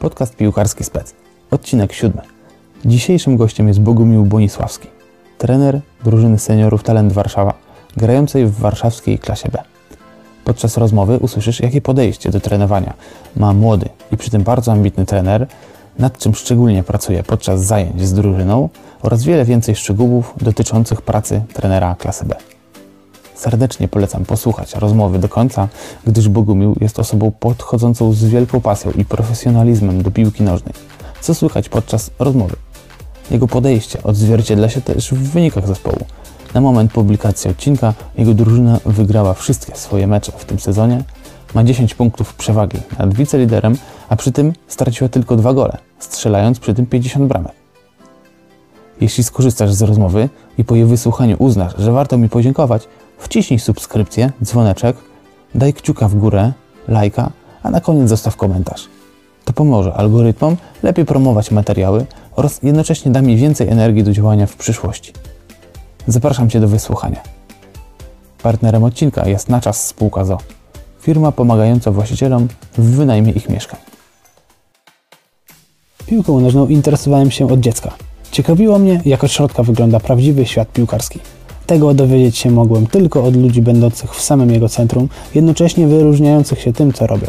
Podcast Piłkarski Spec. Odcinek siódmy. Dzisiejszym gościem jest Bogumił Bonisławski, trener drużyny seniorów Talent Warszawa, grającej w warszawskiej klasie B. Podczas rozmowy usłyszysz, jakie podejście do trenowania ma młody i przy tym bardzo ambitny trener, nad czym szczególnie pracuje podczas zajęć z drużyną oraz wiele więcej szczegółów dotyczących pracy trenera klasy B. Serdecznie polecam posłuchać rozmowy do końca, gdyż Bogumił jest osobą podchodzącą z wielką pasją i profesjonalizmem do piłki nożnej, co słychać podczas rozmowy. Jego podejście odzwierciedla się też w wynikach zespołu. Na moment publikacji odcinka jego drużyna wygrała wszystkie swoje mecze w tym sezonie, ma 10 punktów przewagi nad wiceliderem, a przy tym straciła tylko dwa gole, strzelając przy tym 50 bramek. Jeśli skorzystasz z rozmowy i po jej wysłuchaniu uznasz, że warto mi podziękować, wciśnij subskrypcję, dzwoneczek, daj kciuka w górę, lajka, a na koniec zostaw komentarz. To pomoże algorytmom lepiej promować materiały oraz jednocześnie da mi więcej energii do działania w przyszłości. Zapraszam Cię do wysłuchania. Partnerem odcinka jest na czas spółka ZO, firma pomagająca właścicielom w wynajmie ich mieszkań. Piłką nożną interesowałem się od dziecka. Ciekawiło mnie, jak od środka wygląda prawdziwy świat piłkarski. Tego dowiedzieć się mogłem tylko od ludzi będących w samym jego centrum, jednocześnie wyróżniających się tym, co robią.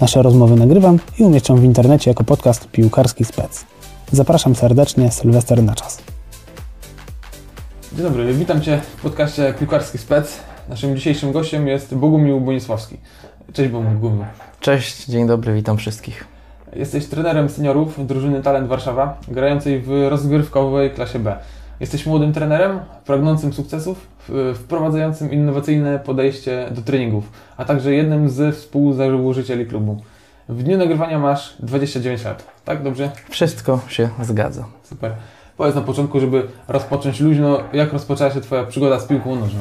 Nasze rozmowy nagrywam i umieszczam w internecie jako podcast Piłkarski Spec. Zapraszam serdecznie, Sylwester na czas. Dzień dobry, witam Cię w podcaście Piłkarski Spec. Naszym dzisiejszym gościem jest Bogumił Bonisławski. Cześć Bogumił. Cześć, dzień dobry, witam wszystkich. Jesteś trenerem seniorów drużyny Talent Warszawa, grającej w rozgrywkowej klasie B. Jesteś młodym trenerem, pragnącym sukcesów, wprowadzającym innowacyjne podejście do treningów, a także jednym ze współzałożycieli klubu. W dniu nagrywania masz 29 lat, tak? Dobrze? Wszystko się zgadza. Super. Powiedz na początku, żeby rozpocząć luźno, jak rozpoczęła się Twoja przygoda z piłką nożną?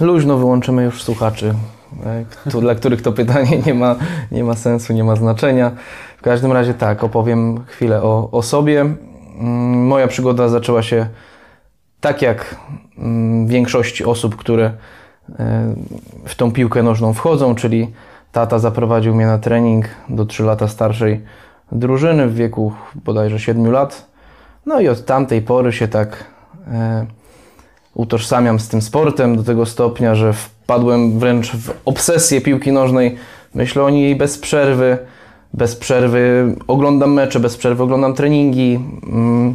Luźno wyłączymy już słuchaczy, e, dla których to pytanie nie ma, nie ma sensu, nie ma znaczenia. W każdym razie tak, opowiem chwilę o, o sobie. Mm, Moja przygoda zaczęła się tak jak mm, większości osób, które e, w tą piłkę nożną wchodzą, czyli tata zaprowadził mnie na trening do 3 lata starszej drużyny w wieku bodajże 7 lat. No i od tamtej pory się tak e, utożsamiam z tym sportem do tego stopnia, że wpadłem wręcz w obsesję piłki nożnej. Myślę o niej bez przerwy. Bez przerwy oglądam mecze, bez przerwy oglądam treningi. mm,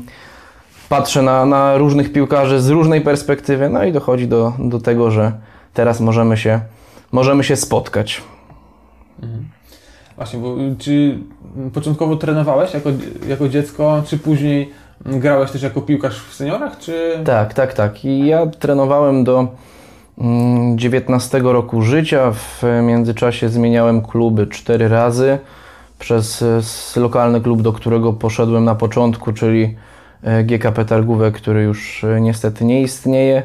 Patrzę na, na różnych piłkarzy z różnej perspektywy, no i dochodzi do, do tego, że teraz możemy się, możemy się spotkać. Właśnie, bo y, czy początkowo trenowałeś jako, jako dziecko, czy później grałeś też jako piłkarz w seniorach, czy... Tak, tak, tak. I ja trenowałem do mm, 19 roku życia. W międzyczasie zmieniałem kluby cztery razy. Przez e, lokalny klub, do którego poszedłem na początku, czyli e, GKP Targówek, który już e, niestety nie istnieje.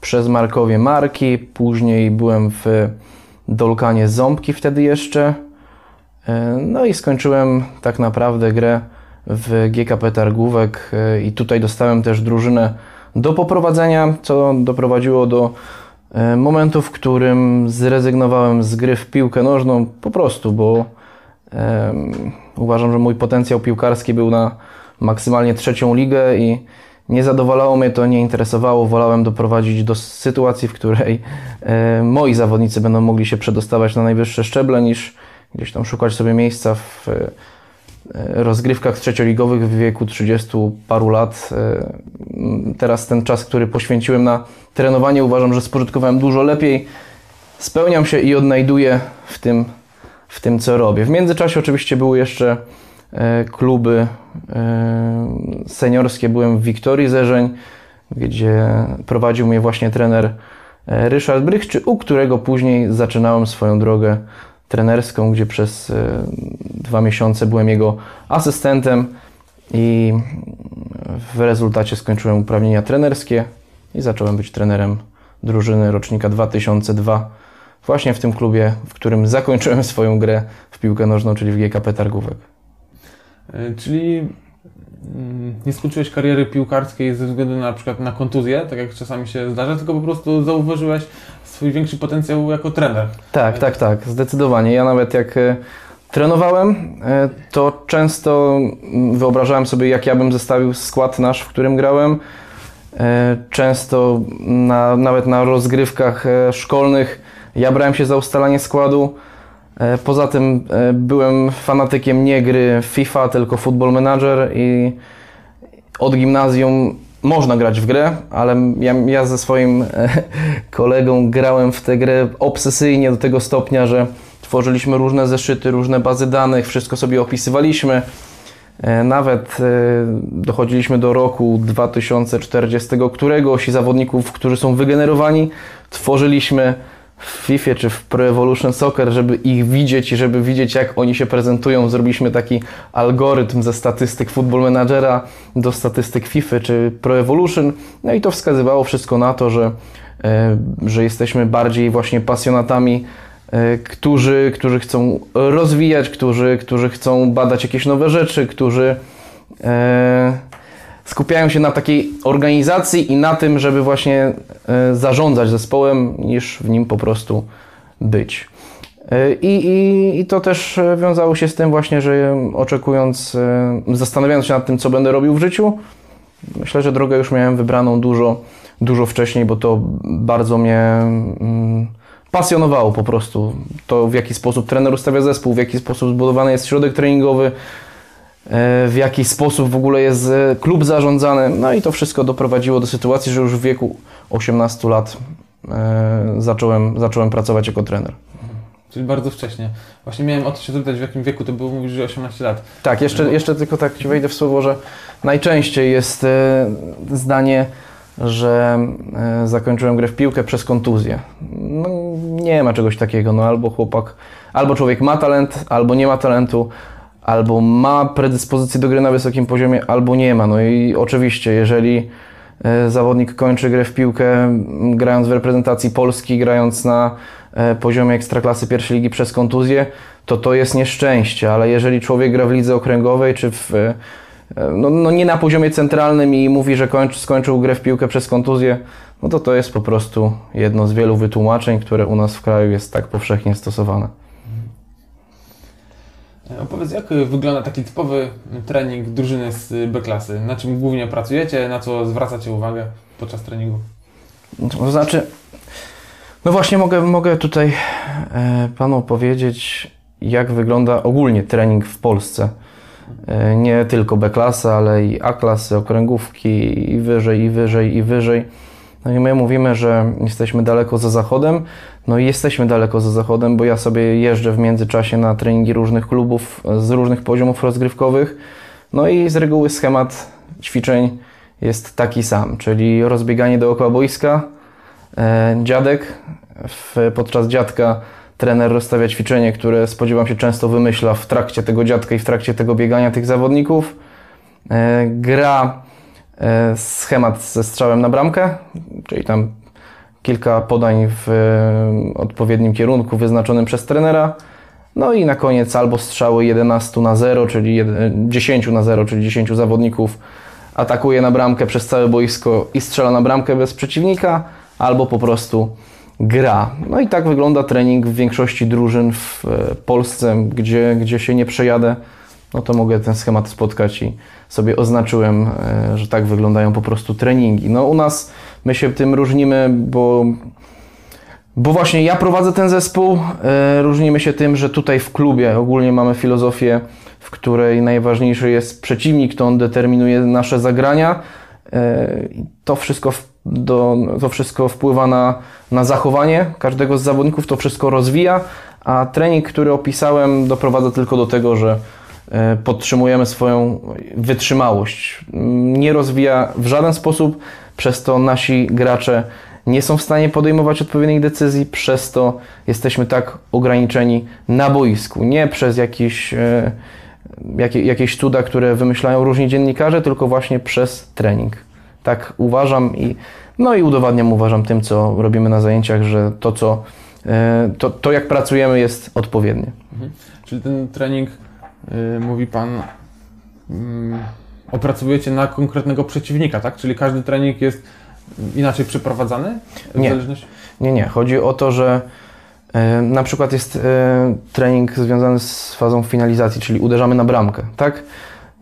Przez Markowie Marki. Później byłem w Dolkanie Ząbki wtedy jeszcze. No i skończyłem tak naprawdę grę w GKP Targówek i tutaj dostałem też drużynę do poprowadzenia, co doprowadziło do momentu, w którym zrezygnowałem z gry w piłkę nożną po prostu, bo uważam, że mój potencjał piłkarski był na maksymalnie trzecią ligę i nie zadowalało mnie to, nie interesowało. Wolałem doprowadzić do sytuacji, w której moi zawodnicy będą mogli się przedostawać na najwyższe szczeble, niż gdzieś tam szukać sobie miejsca w e, rozgrywkach trzecioligowych w wieku 30 paru lat. E, Teraz ten czas, który poświęciłem na trenowanie, uważam, że spożytkowałem dużo lepiej. Spełniam się i odnajduję w tym, w tym co robię. W międzyczasie oczywiście były jeszcze e, kluby e, seniorskie. Byłem w Wiktorii Zerzeń, gdzie prowadził mnie właśnie trener e, Ryszard Brych, u którego później zaczynałem swoją drogę trenerską, gdzie przez dwa miesiące byłem jego asystentem i w rezultacie skończyłem uprawnienia trenerskie i zacząłem być trenerem drużyny rocznika 2002 właśnie w tym klubie, w którym zakończyłem swoją grę w piłkę nożną, czyli w GKP Targówek. Y, Czyli mm, nie skończyłeś kariery piłkarskiej ze względu na, na przykład na kontuzję, tak jak czasami się zdarza, tylko po prostu zauważyłeś swój większy potencjał jako trener. Tak, tak, tak, zdecydowanie. Ja nawet jak e, trenowałem, e, to często mm, wyobrażałem sobie, jak ja bym zestawił skład nasz, w którym grałem. E, Często na, nawet na rozgrywkach e, szkolnych ja brałem się za ustalanie składu. E, Poza tym e, byłem fanatykiem nie gry FIFA, tylko Football Manager i od gimnazjum można grać w grę, ale ja, ja ze swoim e, kolegą grałem w tę grę obsesyjnie do tego stopnia, że tworzyliśmy różne zeszyty, różne bazy danych, wszystko sobie opisywaliśmy. Nawet dochodziliśmy do roku 2040 któregoś i zawodników, którzy są wygenerowani, tworzyliśmy w FIFA czy w Pro Evolution Soccer, żeby ich widzieć i żeby widzieć, jak oni się prezentują. Zrobiliśmy taki algorytm ze statystyk Football Managera do statystyk FIFA czy Pro Evolution. No i to wskazywało wszystko na to, że, e, że jesteśmy bardziej właśnie pasjonatami, e, którzy, którzy chcą rozwijać, którzy, którzy chcą badać jakieś nowe rzeczy, którzy e, skupiają się na takiej organizacji i na tym, żeby właśnie e, zarządzać zespołem, niż w nim po prostu być. E, I, i, I to też e, wiązało się z tym właśnie, że oczekując, zastanawiając się nad tym, co będę robił w życiu, myślę, że drogę już miałem wybraną dużo, dużo wcześniej, bo to bardzo mnie mm, pasjonowało po prostu. To w jaki sposób trener ustawia zespół, w jaki sposób zbudowany jest środek treningowy, w jaki sposób w ogóle jest e, klub zarządzany. No i to wszystko doprowadziło do sytuacji, że już w wieku 18 lat e, zacząłem, zacząłem pracować jako trener. Czyli bardzo wcześnie. Właśnie miałem o to się zapytać, w jakim wieku to było, mówisz, że 18 lat. Tak, jeszcze, jeszcze tylko tak Ci wejdę w słowo, że najczęściej jest e, zdanie, że e, zakończyłem grę w piłkę przez kontuzję. No, nie ma czegoś takiego, no albo chłopak, albo człowiek ma talent, albo nie ma talentu, albo ma predyspozycję do gry na wysokim poziomie, albo nie ma. No i oczywiście, jeżeli e, zawodnik kończy grę w piłkę grając w reprezentacji Polski, grając na e, poziomie ekstraklasy pierwszej ligi przez kontuzję, to to jest nieszczęście, ale jeżeli człowiek gra w lidze okręgowej czy w, e, no, no nie na poziomie centralnym i mówi, że kończy, skończył grę w piłkę przez kontuzję, no to to jest po prostu jedno z wielu wytłumaczeń, które u nas w kraju jest tak powszechnie stosowane. Opowiedz, jak wygląda taki typowy trening drużyny z B-klasy? Na czym głównie pracujecie, na co zwracacie uwagę podczas treningu? To znaczy, no właśnie mogę, mogę tutaj e, Panu powiedzieć, jak wygląda ogólnie trening w Polsce. E, nie tylko B-klasa, ale i A-klasy, okręgówki i wyżej, i wyżej, i wyżej. No i my mówimy, że jesteśmy daleko za zachodem. No i jesteśmy daleko za zachodem, bo ja sobie jeżdżę w międzyczasie na treningi różnych klubów z różnych poziomów rozgrywkowych. No i z reguły schemat ćwiczeń jest taki sam, czyli rozbieganie dookoła boiska, e, dziadek. Podczas dziadka trener rozstawia ćwiczenie, które spodziewam się często wymyśla w trakcie tego dziadka i w trakcie tego biegania tych zawodników. E, gra e, schemat ze strzałem na bramkę, czyli tam kilka podań w e, odpowiednim kierunku wyznaczonym przez trenera. No i na koniec albo strzały 11 na 0, czyli jed- 10 na 0, czyli 10 zawodników atakuje na bramkę przez całe boisko i strzela na bramkę bez przeciwnika, albo po prostu gra. No i tak wygląda trening w większości drużyn w e, Polsce, gdzie, gdzie się nie przejadę, no to mogę ten schemat spotkać i sobie oznaczyłem, e, że tak wyglądają po prostu treningi. No u nas my się tym różnimy, bo bo właśnie ja prowadzę ten zespół. E, różnimy się tym, że tutaj w klubie ogólnie mamy filozofię, w której najważniejszy jest przeciwnik, to on determinuje nasze zagrania. E, to wszystko, do, to wszystko wpływa na, na zachowanie każdego z zawodników, to wszystko rozwija, a trening, który opisałem, doprowadza tylko do tego, że e, podtrzymujemy swoją wytrzymałość. Nie rozwija w żaden sposób, przez to nasi gracze nie są w stanie podejmować odpowiednich decyzji, przez to jesteśmy tak ograniczeni na boisku. Nie przez jakieś, e, jakie, jakieś cuda, które wymyślają różni dziennikarze, tylko właśnie przez trening. Tak uważam i, no i udowadniam, uważam tym, co robimy na zajęciach, że to, co, e, to, to jak pracujemy jest odpowiednie. Czyli ten trening, y, mówi Pan, mm, opracowujecie na konkretnego przeciwnika, tak? Czyli każdy trening jest inaczej przeprowadzany? Nie. zależności... Nie, nie. Chodzi o to, że E, Na przykład jest e, trening związany z fazą finalizacji, czyli uderzamy na bramkę, tak?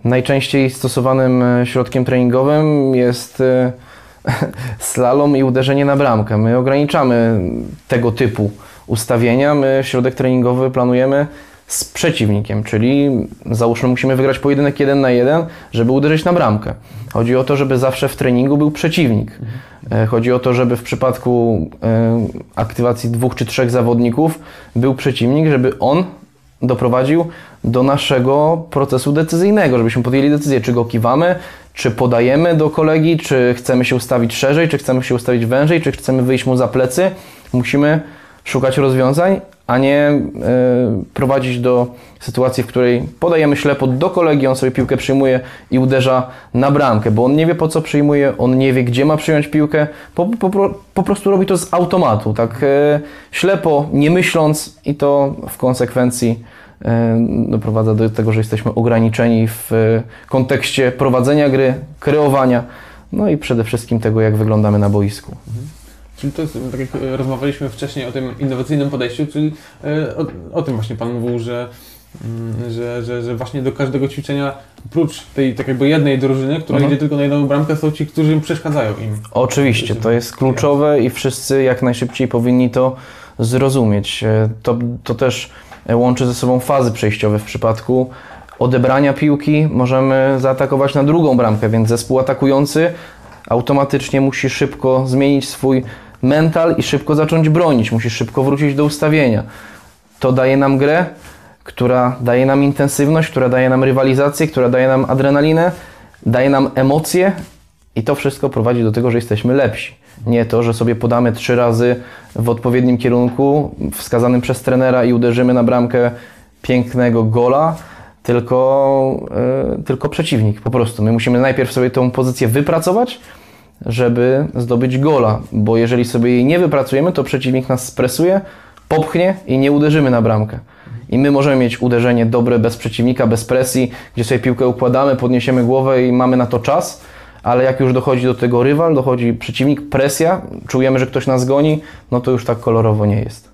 Najczęściej stosowanym e, środkiem treningowym jest slalom i uderzenie na bramkę. My ograniczamy tego typu ustawienia. My środek treningowy planujemy z przeciwnikiem, czyli załóżmy musimy wygrać pojedynek jeden na jeden, żeby uderzyć na bramkę. Chodzi o to, żeby zawsze w treningu był przeciwnik. E, Chodzi o to, żeby w przypadku e, aktywacji dwóch czy trzech zawodników był przeciwnik, żeby on doprowadził do naszego procesu decyzyjnego, żebyśmy podjęli decyzję, czy go kiwamy, czy podajemy do kolegi, czy chcemy się ustawić szerzej, czy chcemy się ustawić wężej, czy chcemy wyjść mu za plecy. Musimy szukać rozwiązań, a nie e, prowadzić do sytuacji, w której podajemy ślepo do kolegi, on sobie piłkę przyjmuje i uderza na bramkę, bo on nie wie po co przyjmuje, on nie wie gdzie ma przyjąć piłkę, po, po, po prostu robi to z automatu, tak e, ślepo, nie myśląc i to w konsekwencji e, doprowadza do tego, że jesteśmy ograniczeni w kontekście prowadzenia gry, kreowania, no i przede wszystkim tego, jak wyglądamy na boisku. Czyli to jest, tak jak e, rozmawialiśmy wcześniej o tym innowacyjnym podejściu, czyli e, o, o tym właśnie Pan mówił, że, mm, że, że, że właśnie do każdego ćwiczenia, oprócz tej tak jakby jednej drużyny, która Mhm. idzie tylko na jedną bramkę, są ci, którzy przeszkadzają im. Oczywiście, to jest kluczowe i wszyscy jak najszybciej powinni to zrozumieć. E, To, to też łączy ze sobą fazy przejściowe w przypadku odebrania piłki. Możemy zaatakować na drugą bramkę, więc zespół atakujący automatycznie musi szybko zmienić swój mental i szybko zacząć bronić. Musi szybko wrócić do ustawienia. To daje nam grę, która daje nam intensywność, która daje nam rywalizację, która daje nam adrenalinę, daje nam emocje i to wszystko prowadzi do tego, że jesteśmy lepsi. Nie to, że sobie podamy trzy razy w odpowiednim kierunku, wskazanym przez trenera i uderzymy na bramkę pięknego gola, tylko, e, tylko przeciwnik po prostu. My musimy najpierw sobie tą pozycję wypracować, żeby zdobyć gola, bo jeżeli sobie jej nie wypracujemy, to przeciwnik nas spresuje, popchnie i nie uderzymy na bramkę. I my możemy mieć uderzenie dobre bez przeciwnika, bez presji, gdzie sobie piłkę układamy, podniesiemy głowę i mamy na to czas, ale jak już dochodzi do tego rywal, dochodzi przeciwnik, presja, czujemy, że ktoś nas goni, no to już tak kolorowo nie jest.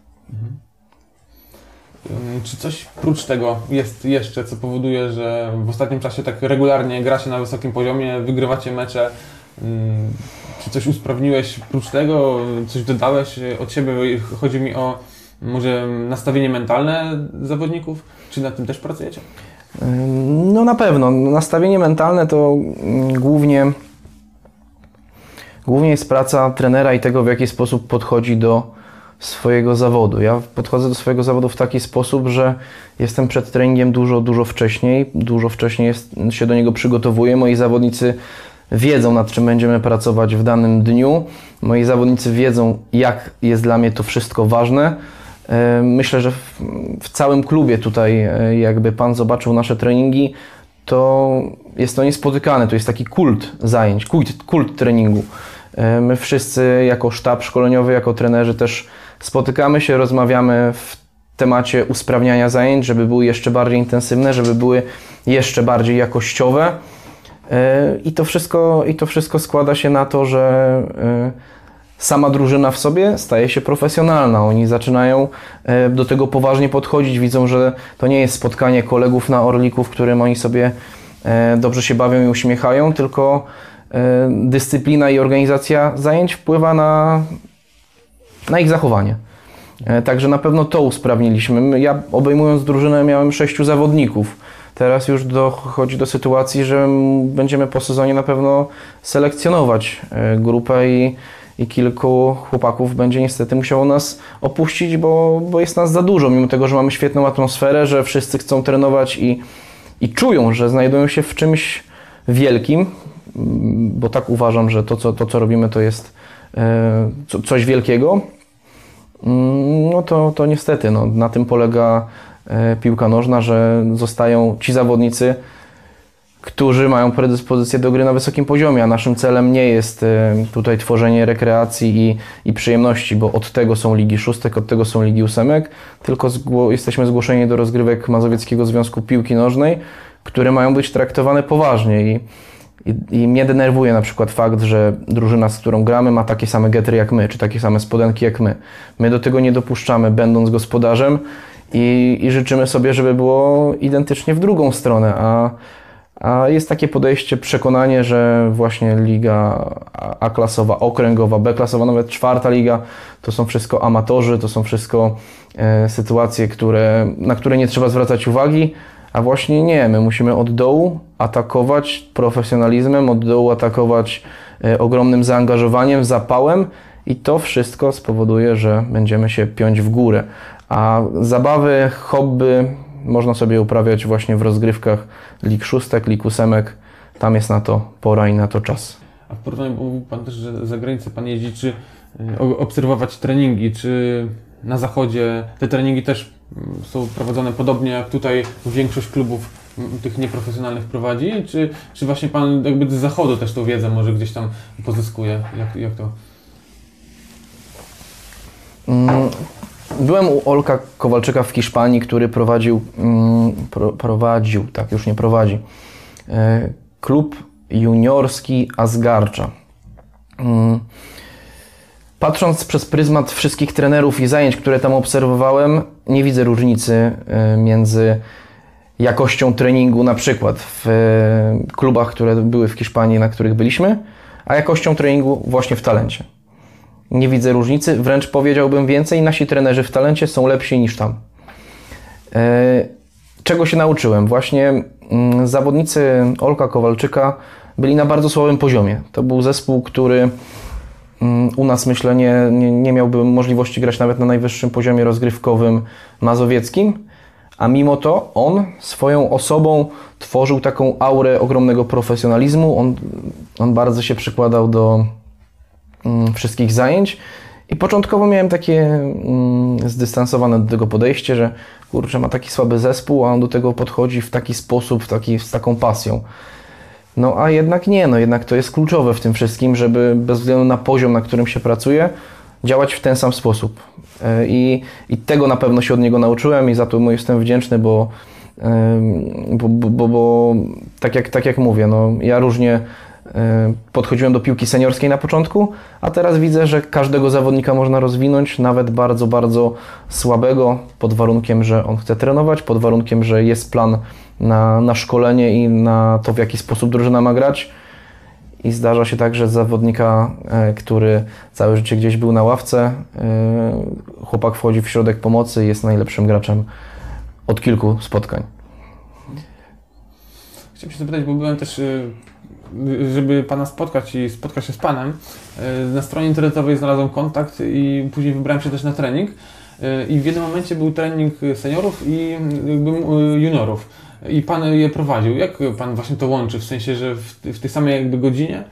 Ym, Czy coś prócz tego jest jeszcze, co powoduje, że w ostatnim czasie tak regularnie gra się na wysokim poziomie, wygrywacie mecze? Czy coś usprawniłeś prócz tego? Coś dodałeś od siebie? Chodzi mi o może nastawienie mentalne zawodników? Czy nad tym też pracujecie? No na pewno. Nastawienie mentalne to mm, głównie, głównie jest praca trenera i tego, w jaki sposób podchodzi do swojego zawodu. Ja podchodzę do swojego zawodu w taki sposób, że jestem przed treningiem dużo, dużo wcześniej. Dużo wcześniej jest, się do niego przygotowuję. Moi zawodnicy wiedzą, nad czym będziemy pracować w danym dniu. Moi zawodnicy wiedzą, jak jest dla mnie to wszystko ważne. E, Myślę, że w, całym klubie tutaj, e, jakby Pan zobaczył nasze treningi, to jest to niespotykane. To jest taki kult zajęć, kult, kult treningu. E, My wszyscy jako sztab szkoleniowy, jako trenerzy też spotykamy się, rozmawiamy w temacie usprawniania zajęć, żeby były jeszcze bardziej intensywne, żeby były jeszcze bardziej jakościowe. E, I to wszystko, i to wszystko składa się na to, że e, sama drużyna w sobie staje się profesjonalna. Oni zaczynają e, do tego poważnie podchodzić, widzą, że to nie jest spotkanie kolegów na Orliku, w którym oni sobie dobrze się bawią i uśmiechają, tylko dyscyplina i organizacja zajęć wpływa na, na ich zachowanie. Także na pewno to usprawniliśmy. My- Ja obejmując drużynę miałem sześciu zawodników. Teraz już dochodzi do sytuacji, że będziemy po sezonie na pewno selekcjonować e, grupę i, i kilku chłopaków będzie niestety musiało nas opuścić, bo, bo jest nas za dużo, mimo tego, że mamy świetną atmosferę, że wszyscy chcą trenować i, i czują, że znajdują się w czymś wielkim, m, bo tak uważam, że to, co, to, co robimy, to jest e, co, coś wielkiego. Mm, No to, to niestety, no, na tym polega piłka nożna, że zostają ci zawodnicy, którzy mają predyspozycję do gry na wysokim poziomie, a naszym celem nie jest e, tutaj tworzenie rekreacji i, i przyjemności, bo od tego są ligi szóstek, od tego są ligi ósemek, tylko zgło- jesteśmy zgłoszeni do rozgrywek Mazowieckiego Związku Piłki Nożnej, które mają być traktowane poważnie i I, I mnie denerwuje na przykład fakt, że drużyna, z którą gramy, ma takie same getry jak my, czy takie same spodenki jak my. My do tego nie dopuszczamy, będąc gospodarzem i, i życzymy sobie, żeby było identycznie w drugą stronę, a, a jest takie podejście, przekonanie, że właśnie liga A-klasowa, okręgowa, B-klasowa, nawet czwarta liga, to są wszystko amatorzy, to są wszystko e, sytuacje, które, na które nie trzeba zwracać uwagi, a właśnie nie, my musimy od dołu atakować profesjonalizmem, od dołu atakować e, ogromnym zaangażowaniem, zapałem i to wszystko spowoduje, że będziemy się piąć w górę. A zabawy, hobby można sobie uprawiać właśnie w rozgrywkach lig szóstek, lig ósemek. Tam jest na to pora i na to czas. A w porównaniu, mówił Pan też, że za granicę Pan jeździ, czy y, obserwować treningi, czy na zachodzie te treningi też mm, są prowadzone podobnie jak tutaj większość klubów mm, tych nieprofesjonalnych prowadzi, czy, czy właśnie Pan jakby z zachodu też tą wiedzę może gdzieś tam pozyskuje? Jak, jak to? Mm, byłem u Olka Kowalczyka w Hiszpanii, który prowadził, pro, prowadził, tak już nie prowadzi, e, klub juniorski Asgarcza. Patrząc przez pryzmat wszystkich trenerów i zajęć, które tam obserwowałem, nie widzę różnicy e, między jakością treningu, na przykład w e, klubach, które były w Hiszpanii, na których byliśmy, a jakością treningu właśnie w talencie. Nie widzę różnicy, wręcz powiedziałbym więcej, nasi trenerzy w talencie są lepsi niż tam. E, czego się nauczyłem? Właśnie mm, zawodnicy Olka Kowalczyka byli na bardzo słabym poziomie. To był zespół, który Mm, u nas myślę nie, nie, nie miałby możliwości grać nawet na najwyższym poziomie rozgrywkowym mazowieckim, a mimo to on swoją osobą tworzył taką aurę ogromnego profesjonalizmu. On, on bardzo się przykładał do wszystkich zajęć. I początkowo miałem takie mm, zdystansowane do tego podejście, że kurczę, ma taki słaby zespół, a on do tego podchodzi w taki sposób, w taki, z taką pasją. No a jednak nie, no jednak to jest kluczowe w tym wszystkim, żeby bez względu na poziom, na którym się pracuje, działać w ten sam sposób. E, I, I tego na pewno się od niego nauczyłem i za to mu jestem wdzięczny, bo, bo, bo, bo tak, jak, tak jak mówię, no, ja różnie podchodziłem do piłki seniorskiej na początku, a teraz widzę, że każdego zawodnika można rozwinąć, nawet bardzo, bardzo słabego, pod warunkiem, że on chce trenować, pod warunkiem, że jest plan na, na szkolenie i na to, w jaki sposób drużyna ma grać. I zdarza się tak, że zawodnika, e, który całe życie gdzieś był na ławce, e, chłopak wchodzi w środek pomocy i jest najlepszym graczem od kilku spotkań. Chciałem się zapytać, bo byłem też, e, żeby Pana spotkać i spotkać się z Panem, na stronie internetowej znalazłem kontakt i później wybrałem się też na trening. I w jednym momencie był trening seniorów i jakby juniorów i Pan je prowadził. Jak Pan właśnie to łączy? W sensie, że w, w tej samej jakby godzinie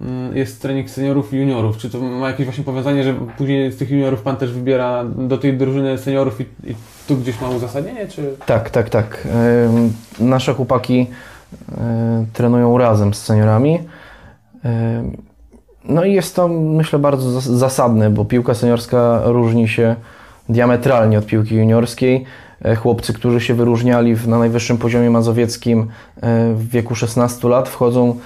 mm, jest trening seniorów i juniorów. Czy to ma jakieś właśnie powiązanie, że później z tych juniorów Pan też wybiera do tej drużyny seniorów i, i tu gdzieś ma uzasadnienie? Czy... Tak, tak, tak. Nasze chłopaki trenują razem z seniorami. No i jest to, myślę, bardzo zasadne, bo piłka seniorska różni się diametralnie od piłki juniorskiej. E, chłopcy, którzy się wyróżniali na najwyższym poziomie mazowieckim e, w wieku 16 lat, wchodzą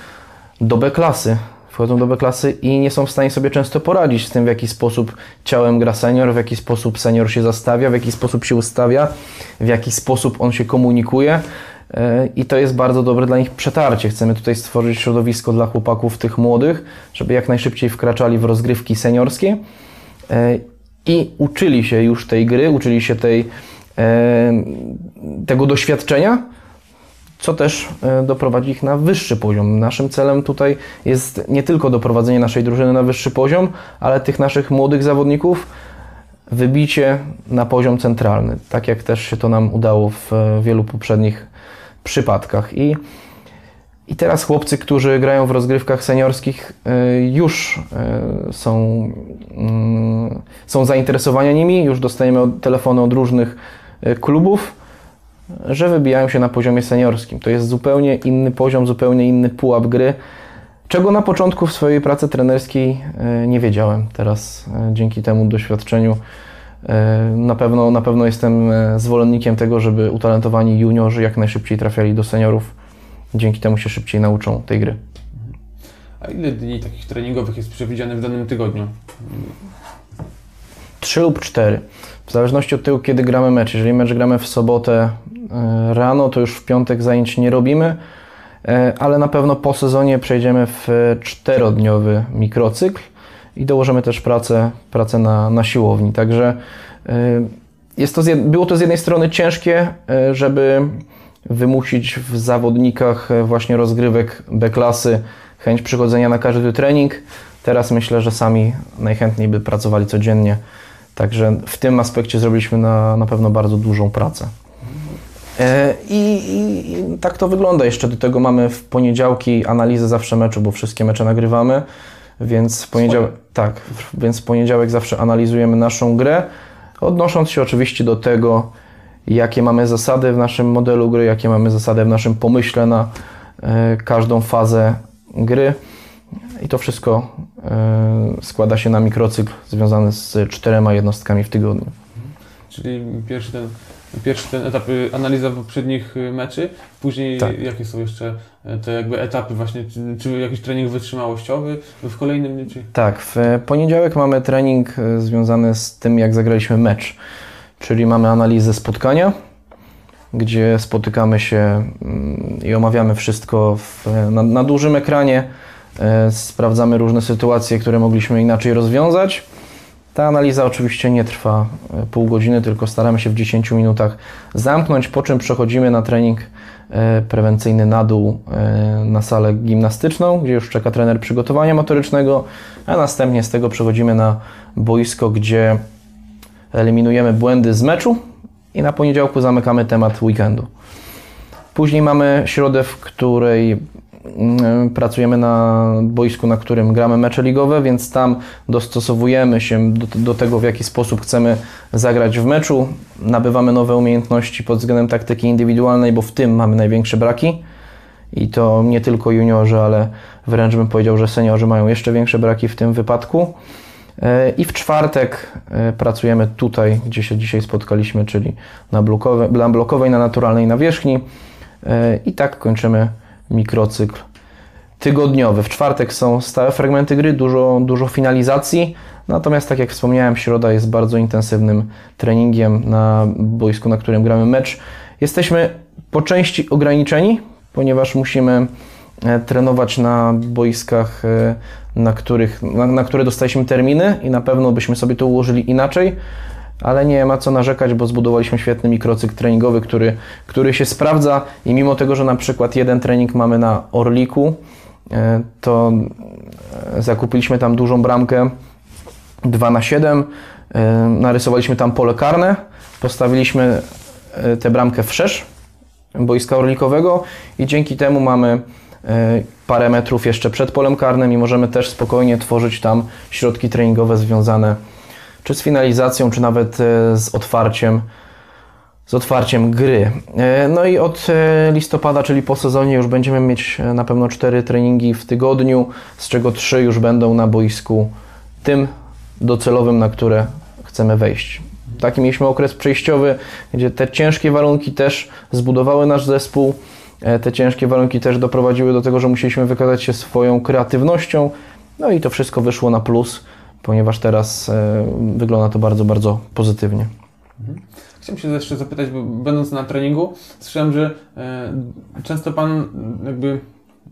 do B klasy. Wchodzą do B klasy i nie są w stanie sobie często poradzić z tym, w jaki sposób ciałem gra senior, w jaki sposób senior się zastawia, w jaki sposób się ustawia, w jaki sposób on się komunikuje. E, I to jest bardzo dobre dla nich przetarcie. Chcemy tutaj stworzyć środowisko dla chłopaków tych młodych, żeby jak najszybciej wkraczali w rozgrywki seniorskie i uczyli się już tej gry, uczyli się tej, tego doświadczenia, co też e, doprowadzi ich na wyższy poziom. Naszym celem tutaj jest nie tylko doprowadzenie naszej drużyny na wyższy poziom, ale tych naszych młodych zawodników wybicie na poziom centralny, tak jak też się to nam udało w e, wielu poprzednich przypadkach. I i teraz chłopcy, którzy grają w rozgrywkach seniorskich, e, już e, są, mm, są zainteresowani nimi, już dostajemy telefony od różnych klubów, że wybijają się na poziomie seniorskim. To jest zupełnie inny poziom, zupełnie inny pułap gry, czego na początku w swojej pracy trenerskiej nie wiedziałem. Teraz dzięki temu doświadczeniu na pewno, na pewno jestem zwolennikiem tego, żeby utalentowani juniorzy jak najszybciej trafiali do seniorów dzięki temu się szybciej nauczą tej gry. A ile dni takich treningowych jest przewidziane w danym tygodniu? Trzy lub cztery. W zależności od tego, kiedy gramy mecz. Jeżeli mecz gramy w sobotę e, rano, to już w piątek zajęć nie robimy, e, ale na pewno po sezonie przejdziemy w czterodniowy mikrocykl i dołożymy też pracę, pracę na, na siłowni. Także e, jest to, było to z jednej strony ciężkie, e, żeby wymusić w zawodnikach e, właśnie rozgrywek B-klasy chęć przychodzenia na każdy trening. Teraz myślę, że sami najchętniej by pracowali codziennie. Także w tym aspekcie zrobiliśmy na, na pewno bardzo dużą pracę. I, I tak to wygląda. Jeszcze do tego mamy w poniedziałki analizę zawsze meczu, bo wszystkie mecze nagrywamy, więc w poniedziałek, tak, więc w poniedziałek zawsze analizujemy naszą grę, odnosząc się oczywiście do tego, jakie mamy zasady w naszym modelu gry, jakie mamy zasady w naszym pomyśle na e, każdą fazę gry. I to wszystko e, składa się na mikrocykl związany z czterema jednostkami w tygodniu. Czyli pierwszy ten, pierwszy ten etap y, analiza poprzednich y, meczy, później Tak. jakie są jeszcze y, te jakby etapy właśnie, czy, czy jakiś trening wytrzymałościowy w kolejnym dniu, czy... Tak, w poniedziałek mamy trening e, związany z tym, jak zagraliśmy mecz. Czyli mamy analizę spotkania, gdzie spotykamy się mm, i omawiamy wszystko w, na, na dużym ekranie. E, Sprawdzamy różne sytuacje, które mogliśmy inaczej rozwiązać. Ta analiza oczywiście nie trwa e, pół godziny, tylko staramy się w 10 minutach zamknąć, po czym przechodzimy na trening e, prewencyjny na dół e, na salę gimnastyczną, gdzie już czeka trener przygotowania motorycznego, a następnie z tego przechodzimy na boisko, gdzie eliminujemy błędy z meczu i na poniedziałku zamykamy temat weekendu. Później mamy środę, w której pracujemy na boisku, na którym gramy mecze ligowe, więc tam dostosowujemy się do, do tego, w jaki sposób chcemy zagrać w meczu. Nabywamy nowe umiejętności pod względem taktyki indywidualnej, bo w tym mamy największe braki. I to nie tylko juniorzy, ale wręcz bym powiedział, że seniorzy mają jeszcze większe braki w tym wypadku. E, I w czwartek e, pracujemy tutaj, gdzie się dzisiaj spotkaliśmy, czyli na, blokowe, na blokowej, na naturalnej nawierzchni. E, I tak kończymy mikrocykl tygodniowy. W czwartek są stałe fragmenty gry, dużo, dużo finalizacji. Natomiast, tak jak wspomniałem, środa jest bardzo intensywnym treningiem na boisku, na którym gramy mecz. Jesteśmy po części ograniczeni, ponieważ musimy e, trenować na boiskach, e, na, których, na, na które dostaliśmy terminy i na pewno byśmy sobie to ułożyli inaczej, ale nie ma co narzekać, bo zbudowaliśmy świetny mikrocykl treningowy, który, który się sprawdza. I mimo tego, że na przykład jeden trening mamy na Orliku, e, to e, zakupiliśmy tam dużą bramkę 2 na 7 e, narysowaliśmy tam pole karne, postawiliśmy tę bramkę wszerz boiska orlikowego i dzięki temu mamy parę metrów jeszcze przed polem karnym i możemy też spokojnie tworzyć tam środki treningowe związane czy z finalizacją, czy nawet e, z otwarciem z otwarciem gry. E, No i od e, listopada, czyli po sezonie już będziemy mieć na pewno cztery treningi w tygodniu, z czego trzy już będą na boisku tym docelowym, na które chcemy wejść. Taki mieliśmy okres przejściowy, gdzie te ciężkie warunki też zbudowały nasz zespół. Te ciężkie warunki też doprowadziły do tego, że musieliśmy wykazać się swoją kreatywnością. No i to wszystko wyszło na plus, ponieważ teraz e, wygląda to bardzo, bardzo pozytywnie. Chciałem się jeszcze zapytać, bo będąc na treningu, słyszałem, że e, często Pan jakby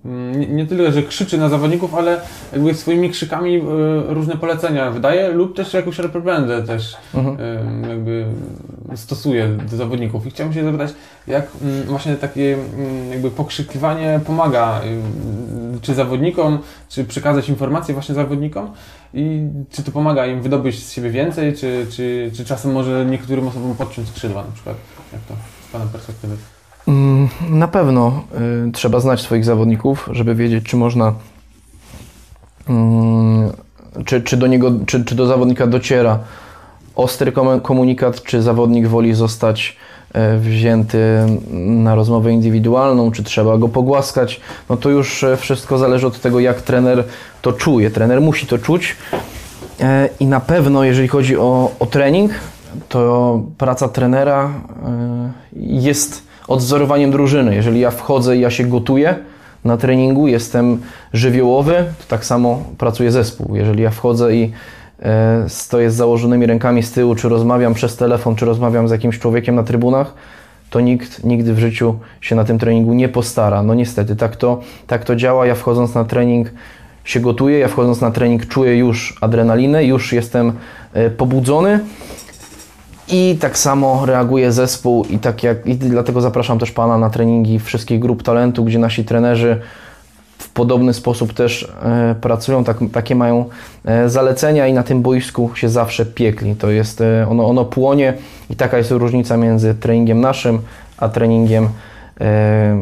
nie, nie tyle, że krzyczy na zawodników, ale jakby swoimi krzykami e, różne polecenia wydaje lub też jakąś reprymendę też Mhm. e, jakby stosuje do zawodników. I chciałem się zapytać, jak mm, właśnie takie mm, jakby pokrzykiwanie pomaga y, czy zawodnikom, czy przekazać informacje właśnie zawodnikom i czy to pomaga im wydobyć z siebie więcej, czy, czy, czy czasem może niektórym osobom podciąć skrzydła na przykład? Jak to z Pana perspektywy? Na pewno y, trzeba znać swoich zawodników, żeby wiedzieć, czy można, mm, czy, czy, do niego, czy, czy do zawodnika dociera ostry kom- komunikat, czy zawodnik woli zostać e, wzięty na rozmowę indywidualną, czy trzeba go pogłaskać. No to już e, wszystko zależy od tego, jak trener to czuje. Trener musi to czuć E, i na pewno, jeżeli chodzi o, o trening, to praca trenera jest odwzorowaniem drużyny. Jeżeli ja wchodzę i ja się gotuję na treningu, jestem żywiołowy, to tak samo pracuje zespół. Jeżeli ja wchodzę i e, stoję z założonymi rękami z tyłu, czy rozmawiam przez telefon, czy rozmawiam z jakimś człowiekiem na trybunach, to nikt nigdy w życiu się na tym treningu nie postara. No niestety, tak to, tak to działa. Ja wchodząc na trening się gotuję, ja wchodząc na trening czuję już adrenalinę, już jestem e, pobudzony i tak samo reaguje zespół i tak jak i dlatego zapraszam też Pana na treningi wszystkich grup talentu, gdzie nasi trenerzy w podobny sposób też e, pracują, tak, takie mają e, zalecenia i na tym boisku się zawsze piekli. To jest, e, ono, ono płonie i taka jest różnica między treningiem naszym, a treningiem e,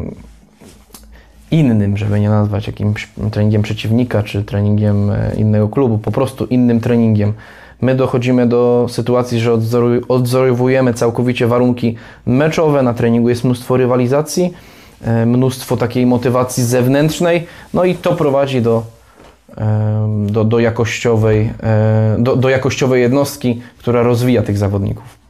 innym, żeby nie nazwać jakimś treningiem przeciwnika czy treningiem e, innego klubu, po prostu innym treningiem. My dochodzimy do sytuacji, że odzorowujemy całkowicie warunki meczowe, na treningu jest mnóstwo rywalizacji, e, mnóstwo takiej motywacji zewnętrznej, no i to prowadzi do, do, do, jakościowej, e, do, do jakościowej jednostki, która rozwija tych zawodników.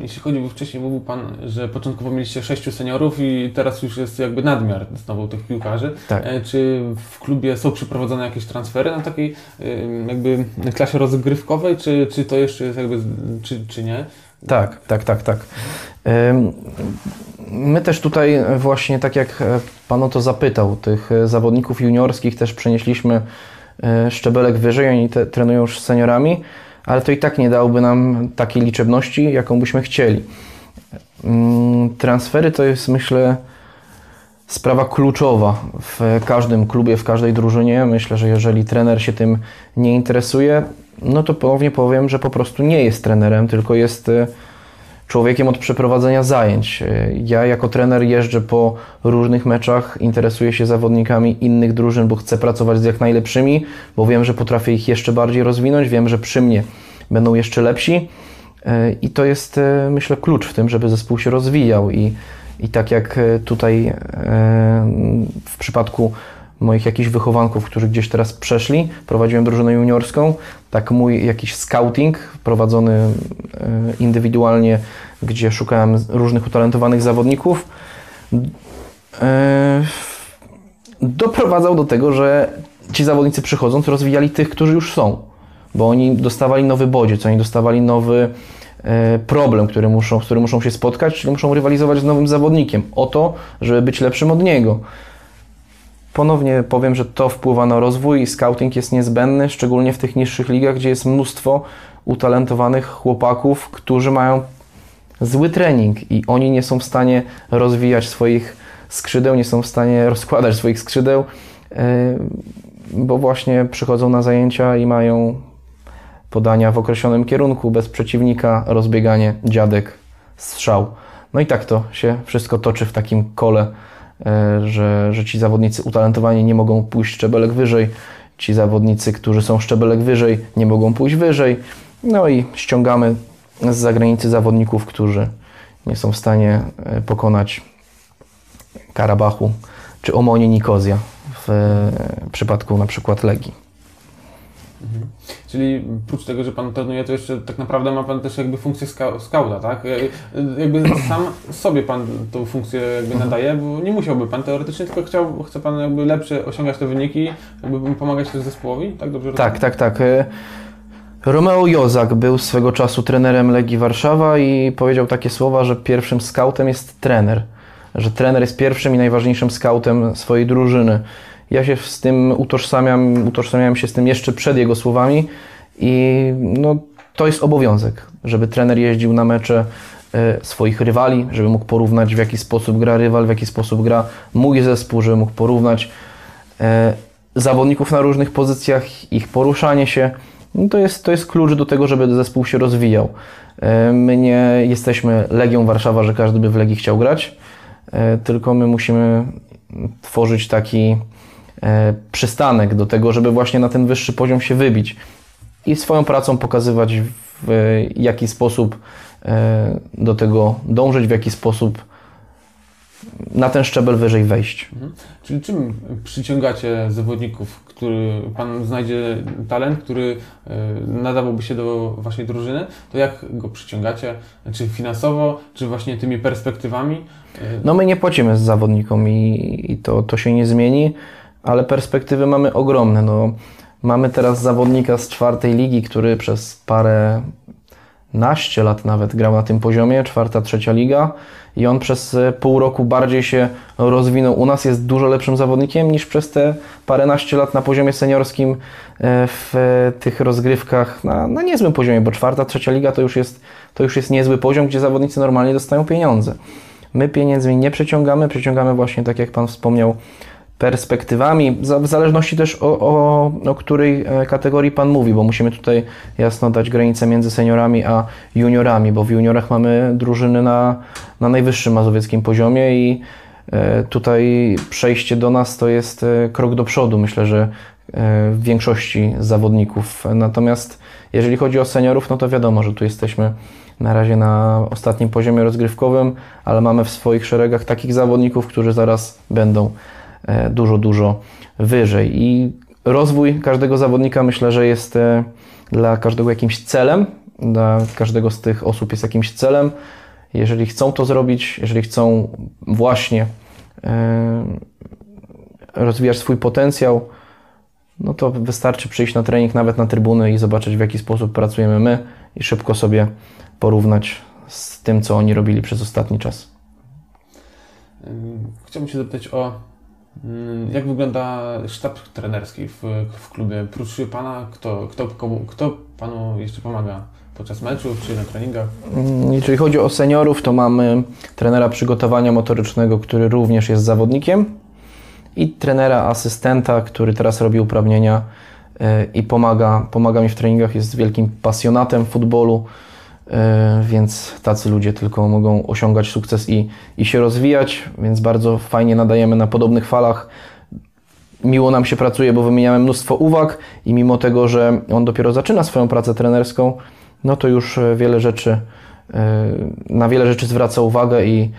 Jeśli chodzi, bo wcześniej mówił Pan, że początkowo mieliście sześciu seniorów i teraz już jest jakby nadmiar znowu tych piłkarzy. Tak. E, Czy w klubie są przeprowadzone jakieś transfery na takiej jakby klasie rozgrywkowej, czy, czy to jeszcze jest jakby, czy, czy nie? Tak, tak, tak, tak. My też tutaj właśnie, tak jak Pan o to zapytał, tych zawodników juniorskich też przenieśliśmy e, szczebelek wyżej, oni te, trenują już z seniorami, ale to i tak nie dałoby nam takiej liczebności, jaką byśmy chcieli. Ym, Transfery to jest, myślę, sprawa kluczowa w każdym klubie, w każdej drużynie. Myślę, że jeżeli trener się tym nie interesuje, no to ponownie powiem, że po prostu nie jest trenerem, tylko jest e, człowiekiem od przeprowadzenia zajęć. E, Ja jako trener jeżdżę po różnych meczach, interesuję się zawodnikami innych drużyn, bo chcę pracować z jak najlepszymi, bo wiem, że potrafię ich jeszcze bardziej rozwinąć, wiem, że przy mnie będą jeszcze lepsi. E, I to jest, e, myślę, klucz w tym, żeby zespół się rozwijał. I, i tak jak tutaj w przypadku moich jakichś wychowanków, którzy gdzieś teraz przeszli, prowadziłem drużynę juniorską, tak mój jakiś scouting prowadzony e, indywidualnie, gdzie szukałem różnych utalentowanych zawodników, e, doprowadzał do tego, że ci zawodnicy przychodząc rozwijali tych, którzy już są, bo oni dostawali nowy bodziec, oni dostawali nowy e, problem, który muszą, z którym muszą się spotkać, czyli muszą rywalizować z nowym zawodnikiem. O to, żeby być lepszym od niego. Ponownie powiem, że to wpływa na rozwój i scouting jest niezbędny, szczególnie w tych niższych ligach, gdzie jest mnóstwo utalentowanych chłopaków, którzy mają zły trening i oni nie są w stanie rozwijać swoich skrzydeł, nie są w stanie rozkładać swoich skrzydeł, yy, bo właśnie przychodzą na zajęcia i mają podania w określonym kierunku, bez przeciwnika, rozbieganie, dziadek, strzał. No i tak to się wszystko toczy w takim kole, że, że ci zawodnicy utalentowani nie mogą pójść szczebelek wyżej, ci zawodnicy, którzy są szczebelek wyżej, nie mogą pójść wyżej. No i ściągamy z zagranicy zawodników, którzy nie są w stanie e, pokonać Karabachu czy Omonie Nikozja w e, przypadku na przykład Legii. Czyli oprócz tego, że Pan trenuje, to jeszcze tak naprawdę ma Pan też jakby funkcję ska- skauta, tak? E, Jakby sam sobie Pan tą funkcję jakby Mhm. nadaje, bo nie musiałby Pan teoretycznie, tylko chciał, chce Pan jakby lepsze osiągać te wyniki, jakby pomagać też zespołowi, tak? Dobrze Tak, rozumiem? tak, tak. E, Romeo Jozak był swego czasu trenerem Legii Warszawa i powiedział takie słowa, że pierwszym skautem jest trener. Że trener jest pierwszym i najważniejszym skautem swojej drużyny. Ja się z tym utożsamiam, utożsamiałem się z tym jeszcze przed jego słowami i no, to jest obowiązek, żeby trener jeździł na mecze e, swoich rywali, żeby mógł porównać w jaki sposób gra rywal, w jaki sposób gra mój zespół, żeby mógł porównać e, zawodników na różnych pozycjach, ich poruszanie się. No to, jest, to jest klucz do tego, żeby zespół się rozwijał. E, My nie jesteśmy Legią Warszawa, że każdy by w Legii chciał grać, tylko my musimy tworzyć taki przystanek do tego, żeby właśnie na ten wyższy poziom się wybić i swoją pracą pokazywać w jaki sposób e, do tego dążyć, w jaki sposób na ten szczebel wyżej wejść. Mhm. Czyli czym przyciągacie zawodników, który Pan znajdzie talent, który e, nadawałby się do Waszej drużyny, to jak go przyciągacie? Czy finansowo, czy właśnie tymi perspektywami? E, No my nie płacimy z zawodnikom i, i to, to się nie zmieni, ale perspektywy mamy ogromne. No, mamy teraz zawodnika z czwartej ligi, który przez parę naście lat nawet grał na tym poziomie, czwarta, trzecia liga i on przez e, pół roku bardziej się rozwinął u nas, jest dużo lepszym zawodnikiem niż przez te paręnaście lat na poziomie seniorskim e, w e, tych rozgrywkach na, na niezłym poziomie, bo czwarta, trzecia liga to już, jest, to już jest niezły poziom, gdzie zawodnicy normalnie dostają pieniądze. My pieniędzmi nie przeciągamy, przeciągamy właśnie, tak jak Pan wspomniał, perspektywami, w zależności też o, o, o której e, kategorii Pan mówi, bo musimy tutaj jasno dać granicę między seniorami a juniorami, bo w juniorach mamy drużyny na, na najwyższym mazowieckim poziomie i e, tutaj przejście do nas to jest e, krok do przodu, myślę, że w większości zawodników. Natomiast jeżeli chodzi o seniorów, no to wiadomo, że tu jesteśmy na razie na ostatnim poziomie rozgrywkowym, ale mamy w swoich szeregach takich zawodników, którzy zaraz będą dużo, dużo wyżej. I rozwój każdego zawodnika myślę, że jest e, dla każdego jakimś celem, dla każdego z tych osób jest jakimś celem. Jeżeli chcą to zrobić, jeżeli chcą właśnie e, rozwijać swój potencjał, no to wystarczy przyjść na trening, nawet na trybuny i zobaczyć w jaki sposób pracujemy my i szybko sobie porównać z tym, co oni robili przez ostatni czas. Ym, Chciałbym się zapytać o jak wygląda sztab trenerski w, w klubie. Prócz Pana, kto, kto, komu, kto Panu jeszcze pomaga podczas meczów czy na treningach? Mm, Jeżeli chodzi o seniorów, to mamy trenera przygotowania motorycznego, który również jest zawodnikiem i trenera asystenta, który teraz robi uprawnienia e, i pomaga, pomaga mi w treningach, jest wielkim pasjonatem futbolu, więc tacy ludzie tylko mogą osiągać sukces i, i się rozwijać, więc bardzo fajnie nadajemy na podobnych falach. Miło nam się pracuje, bo wymieniamy mnóstwo uwag i mimo tego, że on dopiero zaczyna swoją pracę trenerską, no to już e, wiele rzeczy, e, na wiele rzeczy zwraca uwagę i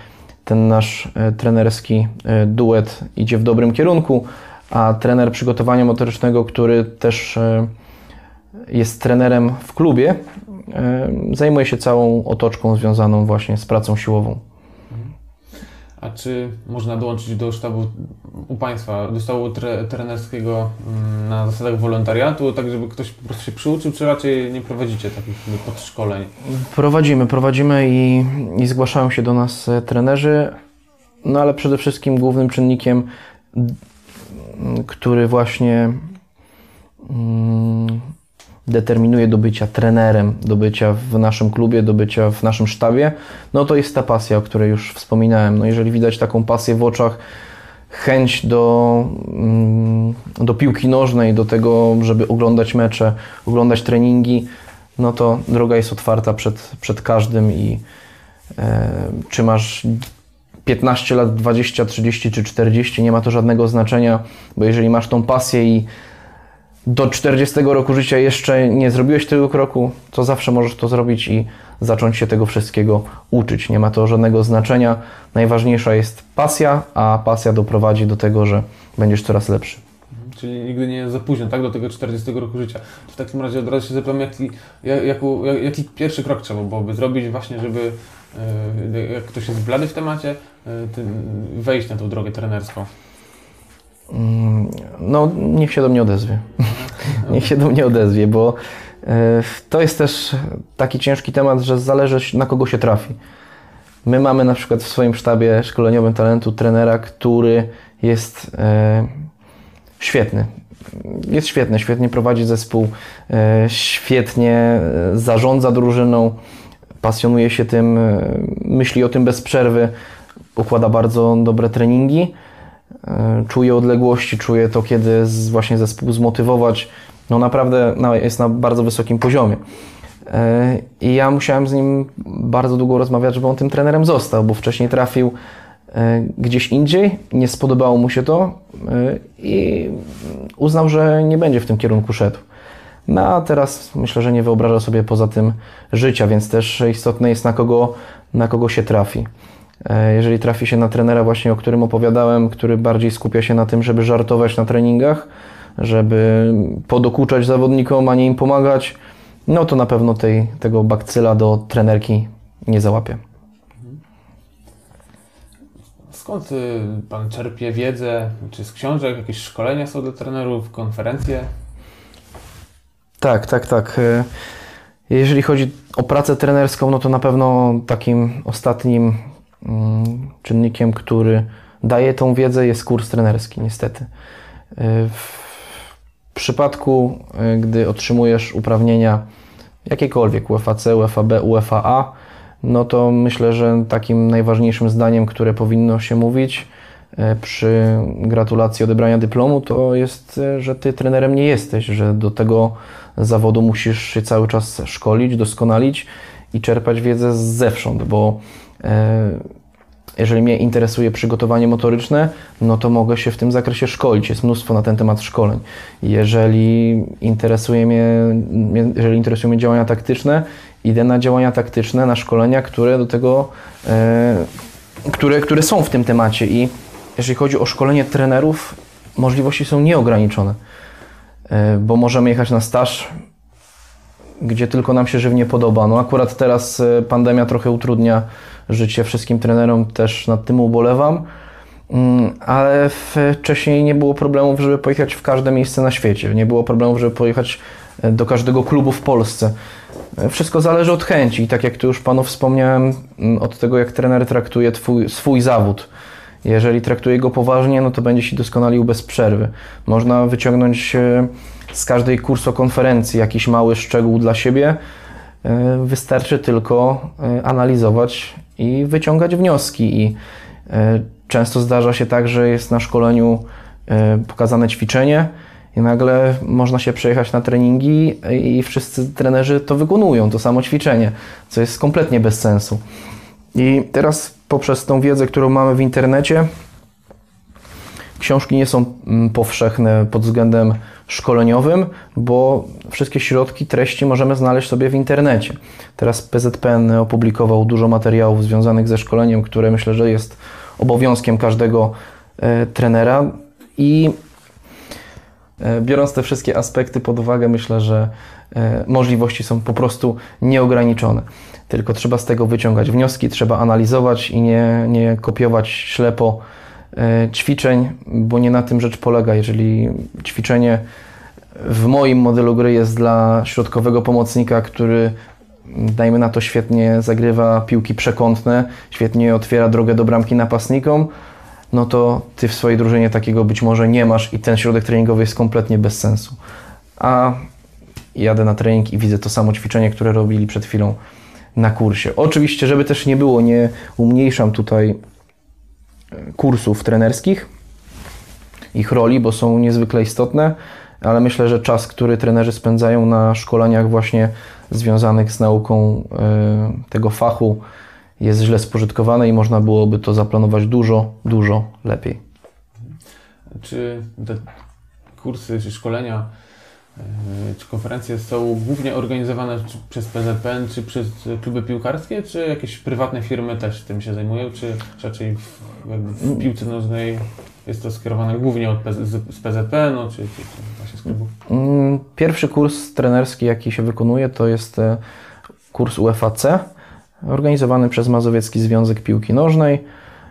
ten nasz e, trenerski e, duet idzie w dobrym kierunku, a trener przygotowania motorycznego, który też e, jest trenerem w klubie, e, zajmuje się całą otoczką związaną właśnie z pracą siłową. A czy można dołączyć do sztabu u Państwa, do sztabu tre, trenerskiego ym, na zasadach wolontariatu, tak żeby ktoś po prostu się przyuczył, czy raczej nie prowadzicie takich podszkoleń? Prowadzimy, prowadzimy i, i zgłaszają się do nas e, trenerzy, no ale przede wszystkim głównym czynnikiem, który właśnie mm, determinuje do bycia trenerem, do bycia w naszym klubie, do bycia w naszym sztabie, no to jest ta pasja, o której już wspominałem. No jeżeli widać taką pasję w oczach, chęć do, mm, do piłki nożnej, do tego, żeby oglądać mecze, oglądać treningi, no to droga jest otwarta przed, przed każdym i e, czy masz 15 lat, 20, 30 czy 40, nie ma to żadnego znaczenia, bo jeżeli masz tą pasję i do 40 roku życia jeszcze nie zrobiłeś tego kroku, to zawsze możesz to zrobić i zacząć się tego wszystkiego uczyć. Nie ma to żadnego znaczenia. Najważniejsza jest pasja, a pasja doprowadzi do tego, że będziesz coraz lepszy. Czyli nigdy nie jest za późno, tak? Do tego 40 roku życia. W takim razie od razu się zapytam, jaki, jak, jak, jaki pierwszy krok trzeba byłoby zrobić właśnie, żeby e, jak ktoś jest blady w temacie, e, wejść na tą drogę trenerską. Mm, No, niech się do mnie odezwie. niech się do mnie odezwie, bo e, to jest też taki ciężki temat, że zależy na kogo się trafi. My mamy na przykład w swoim sztabie szkoleniowym talentu trenera, który jest e, świetny. Jest świetny, świetnie prowadzi zespół, e, świetnie zarządza drużyną, pasjonuje się tym, myśli o tym bez przerwy, układa bardzo dobre treningi. E, czuje odległości, czuje to, kiedy właśnie zespół zmotywować. No naprawdę jest na bardzo wysokim poziomie. E, I ja musiałem z nim bardzo długo rozmawiać, żeby on tym trenerem został, bo wcześniej trafił e, gdzieś indziej, nie spodobało mu się to i uznał, że nie będzie w tym kierunku szedł. No a teraz myślę, że nie wyobraża sobie poza tym życia, więc też istotne jest na kogo, na kogo się trafi. E, Jeżeli trafi się na trenera właśnie, o którym opowiadałem, który bardziej skupia się na tym, żeby żartować na treningach, żeby podokuczać zawodnikom, a nie im pomagać, no to na pewno tej, tego bakcyla do trenerki nie załapie. Skąd y, Pan czerpie wiedzę? Czy z książek, jakieś szkolenia są dla trenerów, konferencje? Tak, tak, tak. E, Jeżeli chodzi o pracę trenerską, no to na pewno takim ostatnim czynnikiem, który daje tą wiedzę, jest kurs trenerski, niestety. E, W przypadku, e, gdy otrzymujesz uprawnienia jakiekolwiek UFAC, UFAB, UFAA, no to myślę, że takim najważniejszym zdaniem, które powinno się mówić e, przy gratulacji odebrania dyplomu, to jest, że ty trenerem nie jesteś, że do tego zawodu musisz się cały czas szkolić, doskonalić i czerpać wiedzę zewsząd, bo jeżeli mnie interesuje przygotowanie motoryczne, no to mogę się w tym zakresie szkolić. Jest mnóstwo na ten temat szkoleń. Jeżeli interesuje mnie, jeżeli interesują mnie działania taktyczne, idę na działania taktyczne, na szkolenia, które do tego, e, które, które są w tym temacie. I jeżeli chodzi o szkolenie trenerów, możliwości są nieograniczone, e, bo możemy jechać na staż, gdzie tylko nam się żywnie podoba. No akurat teraz e, pandemia trochę utrudnia życie wszystkim trenerom, też nad tym ubolewam, Mm, ale wcześniej nie było problemów, żeby pojechać w każde miejsce na świecie. Nie było problemów, żeby pojechać e, do każdego klubu w Polsce. E, Wszystko zależy od chęci i tak jak tu już Panu wspomniałem, mm, od tego jak trener traktuje twój, swój zawód. Jeżeli traktuje go poważnie, no to będzie się doskonalił bez przerwy. Można wyciągnąć e, z każdej kursokonferencji jakiś mały szczegół dla siebie. E, Wystarczy tylko e, analizować i wyciągać wnioski. I e, często zdarza się tak, że jest na szkoleniu pokazane ćwiczenie i nagle można się przejechać na treningi i wszyscy trenerzy to wykonują, to samo ćwiczenie, co jest kompletnie bez sensu. I teraz poprzez tą wiedzę, którą mamy w internecie, książki nie są mm, powszechne pod względem szkoleniowym, bo wszystkie środki, treści możemy znaleźć sobie w internecie. Teraz PZPN opublikował dużo materiałów związanych ze szkoleniem, które myślę, że jest obowiązkiem każdego e, trenera i e, biorąc te wszystkie aspekty pod uwagę, myślę, że e, możliwości są po prostu nieograniczone. Tylko trzeba z tego wyciągać wnioski, trzeba analizować i nie, nie kopiować ślepo ćwiczeń, bo nie na tym rzecz polega. Jeżeli ćwiczenie w moim modelu gry jest dla środkowego pomocnika, który dajmy na to świetnie zagrywa piłki przekątne, świetnie otwiera drogę do bramki napastnikom, no to ty w swojej drużynie takiego być może nie masz i ten środek treningowy jest kompletnie bez sensu. A jadę na trening i widzę to samo ćwiczenie, które robili przed chwilą na kursie. Oczywiście, żeby też nie było, nie umniejszam tutaj e, kursów trenerskich, ich roli, bo są niezwykle istotne, ale myślę, że czas, który trenerzy spędzają na szkoleniach właśnie związanych z nauką e, tego fachu jest źle spożytkowany i można byłoby to zaplanować dużo, dużo lepiej. Czy te kursy, czy szkolenia, czy konferencje są głównie organizowane przez PZPN, czy przez kluby piłkarskie, czy jakieś prywatne firmy też tym się zajmują, czy raczej w, w piłce nożnej jest to skierowane głównie od z, z PZPN-u, czy, czy, czy właśnie z klubów? Mm, Pierwszy kurs trenerski, jaki się wykonuje, to jest e, kurs UFAC, organizowany przez Mazowiecki Związek Piłki Nożnej,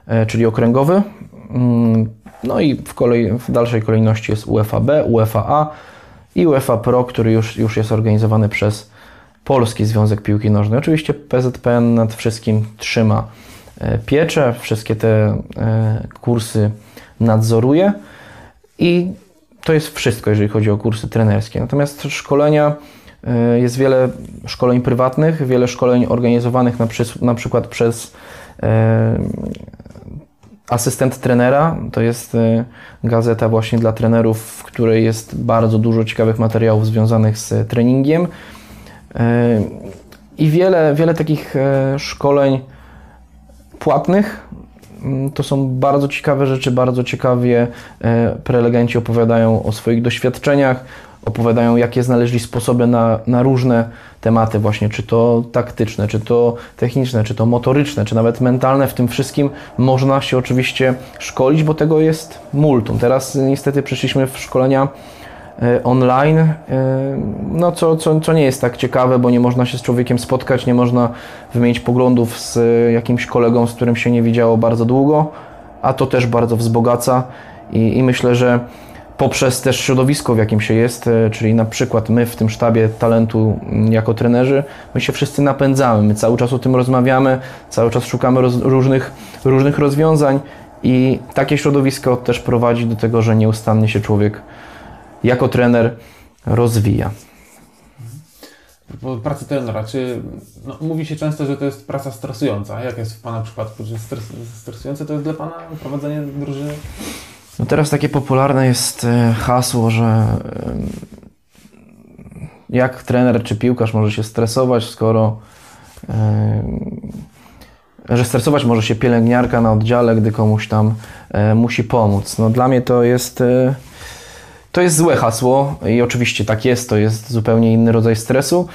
e, czyli okręgowy. Mm, No i w, kolej, w dalszej kolejności jest UFAB, UFAA i UEFA Pro, który już, już jest organizowany przez Polski Związek Piłki Nożnej. Oczywiście PZPN nad wszystkim trzyma e, pieczę, wszystkie te e, kursy nadzoruje i to jest wszystko, jeżeli chodzi o kursy trenerskie. Natomiast szkolenia, y, jest wiele szkoleń prywatnych, wiele szkoleń organizowanych na, przys- na przykład przez e, asystent trenera. To jest e, gazeta właśnie dla trenerów, w której jest bardzo dużo ciekawych materiałów związanych z treningiem. E, I wiele, wiele takich szkoleń płatnych. Mm, To są bardzo ciekawe rzeczy, bardzo ciekawie prelegenci opowiadają o swoich doświadczeniach, opowiadają jakie znaleźli sposoby na, na różne tematy właśnie, czy to taktyczne, czy to techniczne, czy to motoryczne, czy nawet mentalne. W tym wszystkim można się oczywiście szkolić, bo tego jest multum. Teraz niestety przyszliśmy w szkolenia e, online, e, no co, co, co nie jest tak ciekawe, bo nie można się z człowiekiem spotkać, nie można wymienić poglądów z jakimś kolegą, z którym się nie widziało bardzo długo, a to też bardzo wzbogaca i, i myślę, że poprzez też środowisko, w jakim się jest, e, czyli na przykład my w tym sztabie talentu jako trenerzy, my się wszyscy napędzamy, my cały czas o tym rozmawiamy, cały czas szukamy roz, różnych, różnych rozwiązań i takie środowisko też prowadzi do tego, że nieustannie się człowiek jako trener rozwija. Po pracy trenera, czy no, mówi się często, że to jest praca stresująca? Jak jest w Pana przypadku? Czy stres, stresujące to jest dla Pana prowadzenie drużyny? No teraz takie popularne jest e, hasło, że em, jak trener czy piłkarz może się stresować, skoro em, że stresować może się pielęgniarka na oddziale, gdy komuś tam e, musi pomóc. No dla mnie to jest e, to jest złe hasło i oczywiście tak jest, to jest zupełnie inny rodzaj stresu.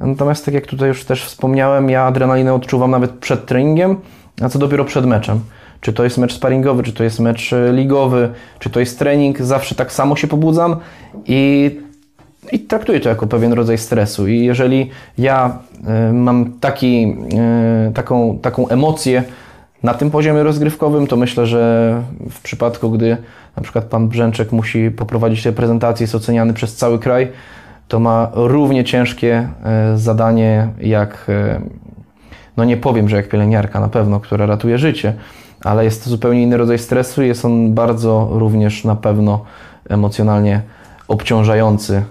Natomiast tak jak tutaj już też wspomniałem, ja adrenalinę odczuwam nawet przed treningiem, a co dopiero przed meczem. Czy to jest mecz sparingowy, czy to jest mecz e, ligowy, czy to jest trening, zawsze tak samo się pobudzam i, i traktuję to jako pewien rodzaj stresu. I jeżeli ja e, mam taki, e, taką, taką emocję na tym poziomie rozgrywkowym, to myślę, że w przypadku, gdy na przykład pan Brzęczek musi poprowadzić tę prezentację, jest oceniany przez cały kraj, to ma równie ciężkie zadanie jak, no nie powiem, że jak pielęgniarka na pewno, która ratuje życie, ale jest to zupełnie inny rodzaj stresu i jest on bardzo również na pewno emocjonalnie obciążający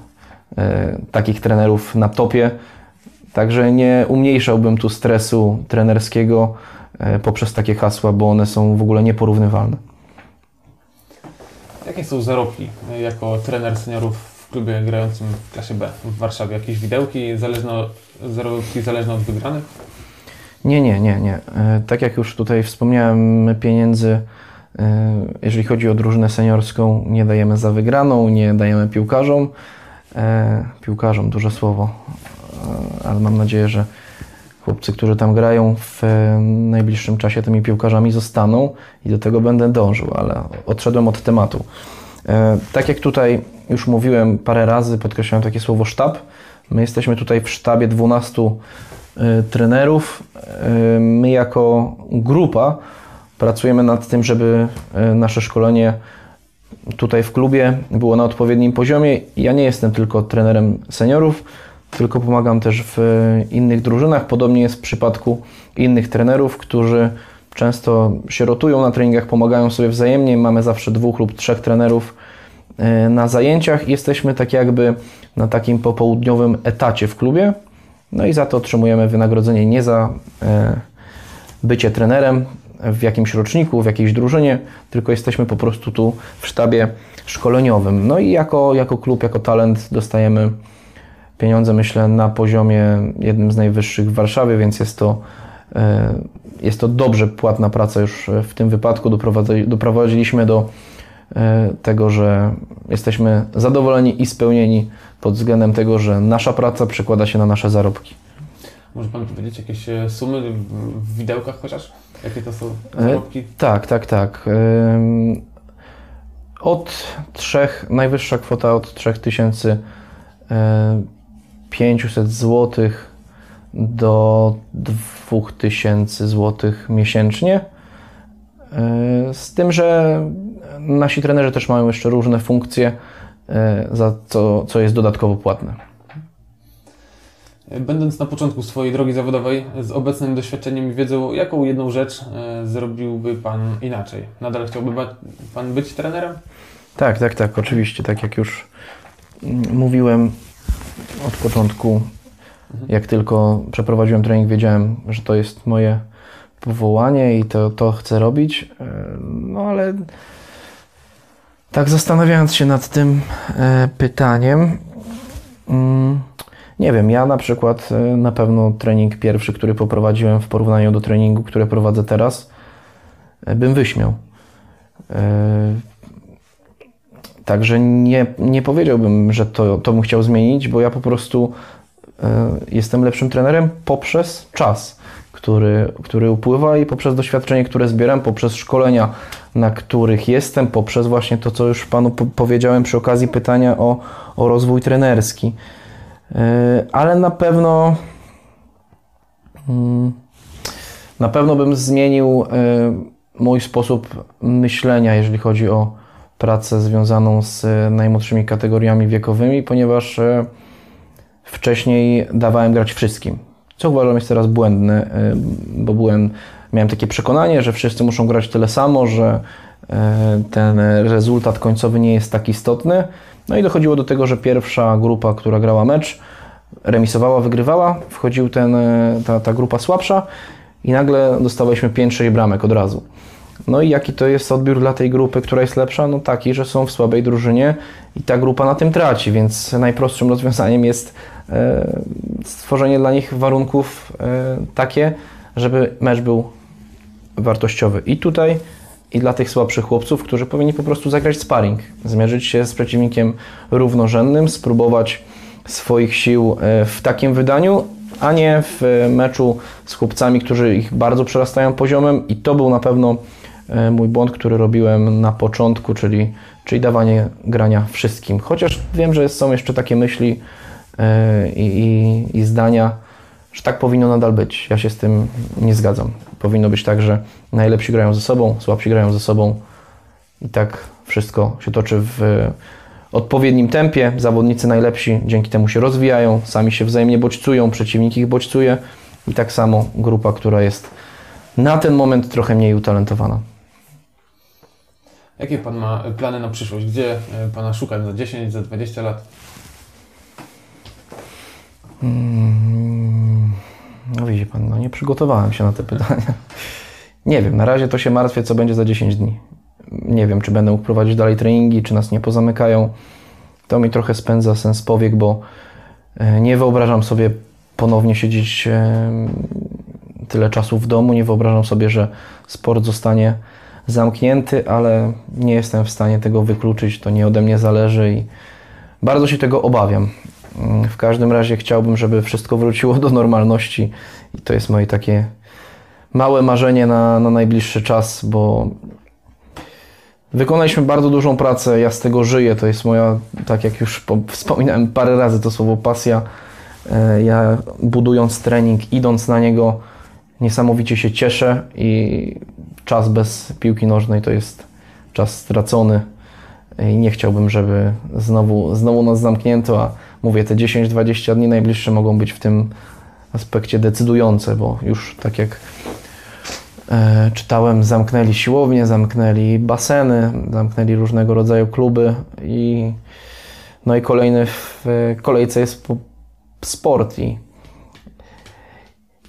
e, takich trenerów na topie. Także nie umniejszałbym tu stresu trenerskiego e, poprzez takie hasła, bo one są w ogóle nieporównywalne. Jakie są zarobki y, jako trener seniorów w klubie grającym w klasie B w Warszawie? Jakieś widełki, zależno, zarobki zależne od wygranych? Nie, nie, nie, nie. E, Tak jak już tutaj wspomniałem, my pieniędzy, e, jeżeli chodzi o drużynę seniorską, nie dajemy za wygraną, nie dajemy piłkarzom. E, Piłkarzom, duże słowo, ale mam nadzieję, że chłopcy, którzy tam grają w najbliższym czasie tymi piłkarzami zostaną i do tego będę dążył, ale odszedłem od tematu. Tak jak tutaj już mówiłem parę razy, podkreślałem takie słowo sztab. My jesteśmy tutaj w sztabie 12 e, trenerów. E, My jako grupa pracujemy nad tym, żeby e, nasze szkolenie tutaj w klubie było na odpowiednim poziomie. Ja nie jestem tylko trenerem seniorów, tylko pomagam też w innych drużynach. Podobnie jest w przypadku innych trenerów, którzy często się rotują na treningach, pomagają sobie wzajemnie. Mamy zawsze dwóch lub trzech trenerów na zajęciach. Jesteśmy tak jakby na takim popołudniowym etacie w klubie. No i za to otrzymujemy wynagrodzenie nie za e, bycie trenerem w jakimś roczniku, w jakiejś drużynie, tylko jesteśmy po prostu tu w sztabie szkoleniowym. No i jako, jako klub, jako talent dostajemy pieniądze, myślę, na poziomie jednym z najwyższych w Warszawie, więc jest to, e, jest to dobrze płatna praca już w tym wypadku. Doprowadzi- Doprowadziliśmy do tego, że jesteśmy zadowoleni i spełnieni pod względem tego, że nasza praca przekłada się na nasze zarobki. Może Pan powiedzieć jakieś e, sumy w- widełkach chociaż? Jakie to są E, zarobki? Tak, tak, tak. Od trzech, najwyższa kwota od 3500 zł do 2000 zł miesięcznie. Z tym, że nasi trenerzy też mają jeszcze różne funkcje, yy, za co, co jest dodatkowo płatne. Będąc na początku swojej drogi zawodowej, z obecnym doświadczeniem i wiedzą, jaką jedną rzecz e, zrobiłby Pan inaczej? Nadal chciałby Pan być trenerem? Tak, tak, tak, oczywiście. Tak jak już mm, mówiłem od początku, jak tylko przeprowadziłem trening, wiedziałem, że to jest moje powołanie i to, to chcę robić. E, No ale tak zastanawiając się nad tym e, pytaniem, mm, nie wiem, ja na przykład e, na pewno trening pierwszy, który poprowadziłem w porównaniu do treningu, który prowadzę teraz, e, bym wyśmiał. E, Także nie, nie powiedziałbym, że to, to bym chciał zmienić, bo ja po prostu e, jestem lepszym trenerem poprzez czas, który, który upływa i poprzez doświadczenie, które zbieram, poprzez szkolenia, na których jestem, poprzez właśnie to, co już Panu po powiedziałem przy okazji pytania o, o rozwój trenerski. Yy, ale na pewno mm, na pewno bym zmienił yy, mój sposób myślenia, jeżeli chodzi o pracę związaną z najmłodszymi kategoriami wiekowymi, ponieważ yy, wcześniej dawałem grać wszystkim co uważam jest teraz błędne, y, bo byłem, miałem takie przekonanie, że wszyscy muszą grać tyle samo, że y, ten rezultat końcowy nie jest tak istotny. No i dochodziło do tego, że pierwsza grupa, która grała mecz, remisowała, wygrywała, wchodził ten, y, ta, ta grupa słabsza i nagle dostawaliśmy 5-6 bramek od razu. No i jaki to jest odbiór dla tej grupy, która jest lepsza? No taki, że są w słabej drużynie i ta grupa na tym traci, więc najprostszym rozwiązaniem jest e, stworzenie dla nich warunków e, takie, żeby mecz był wartościowy. I tutaj, i dla tych słabszych chłopców, którzy powinni po prostu zagrać sparring, zmierzyć się z przeciwnikiem równorzędnym, spróbować swoich sił e, w takim wydaniu, a nie w meczu z chłopcami, którzy ich bardzo przerastają poziomem i to był na pewno mój błąd, który robiłem na początku, czyli, czyli dawanie grania wszystkim. Chociaż wiem, że są jeszcze takie myśli e, i, i, i zdania, że tak powinno nadal być. Ja się z tym nie zgadzam. Powinno być tak, że najlepsi grają ze sobą, słabsi grają ze sobą i tak wszystko się toczy w odpowiednim tempie. Zawodnicy najlepsi dzięki temu się rozwijają, sami się wzajemnie bodźcują, przeciwnik ich bodźcuje i tak samo grupa, która jest na ten moment trochę mniej utalentowana. Jakie Pan ma plany na przyszłość? Gdzie e, Pana szukać za 10, za 20 lat? Mm, no widzi Pan, no nie przygotowałem się na te pytania. Nie wiem, na razie to się martwię, co będzie za 10 dni. Nie wiem, czy będę mógł prowadzić dalej treningi, czy nas nie pozamykają. To mi trochę spędza sens powiek, bo e, nie wyobrażam sobie ponownie siedzieć e, tyle czasu w domu. Nie wyobrażam sobie, że sport zostanie zamknięty, ale nie jestem w stanie tego wykluczyć, to nie ode mnie zależy i bardzo się tego obawiam. Mm, w każdym razie chciałbym, żeby wszystko wróciło do normalności i to jest moje takie małe marzenie na, na najbliższy czas, bo wykonaliśmy bardzo dużą pracę, ja z tego żyję, to jest moja, tak jak już wspominałem parę razy to słowo pasja. E, ja budując trening, idąc na niego, niesamowicie się cieszę i czas bez piłki nożnej to jest czas stracony. I nie chciałbym, żeby znowu, znowu nas zamknięto, a mówię, te 10-20 dni najbliższe mogą być w tym aspekcie decydujące, bo już tak jak e, czytałem, zamknęli siłownie, zamknęli baseny, zamknęli różnego rodzaju kluby i no i kolejny w kolejce jest sport i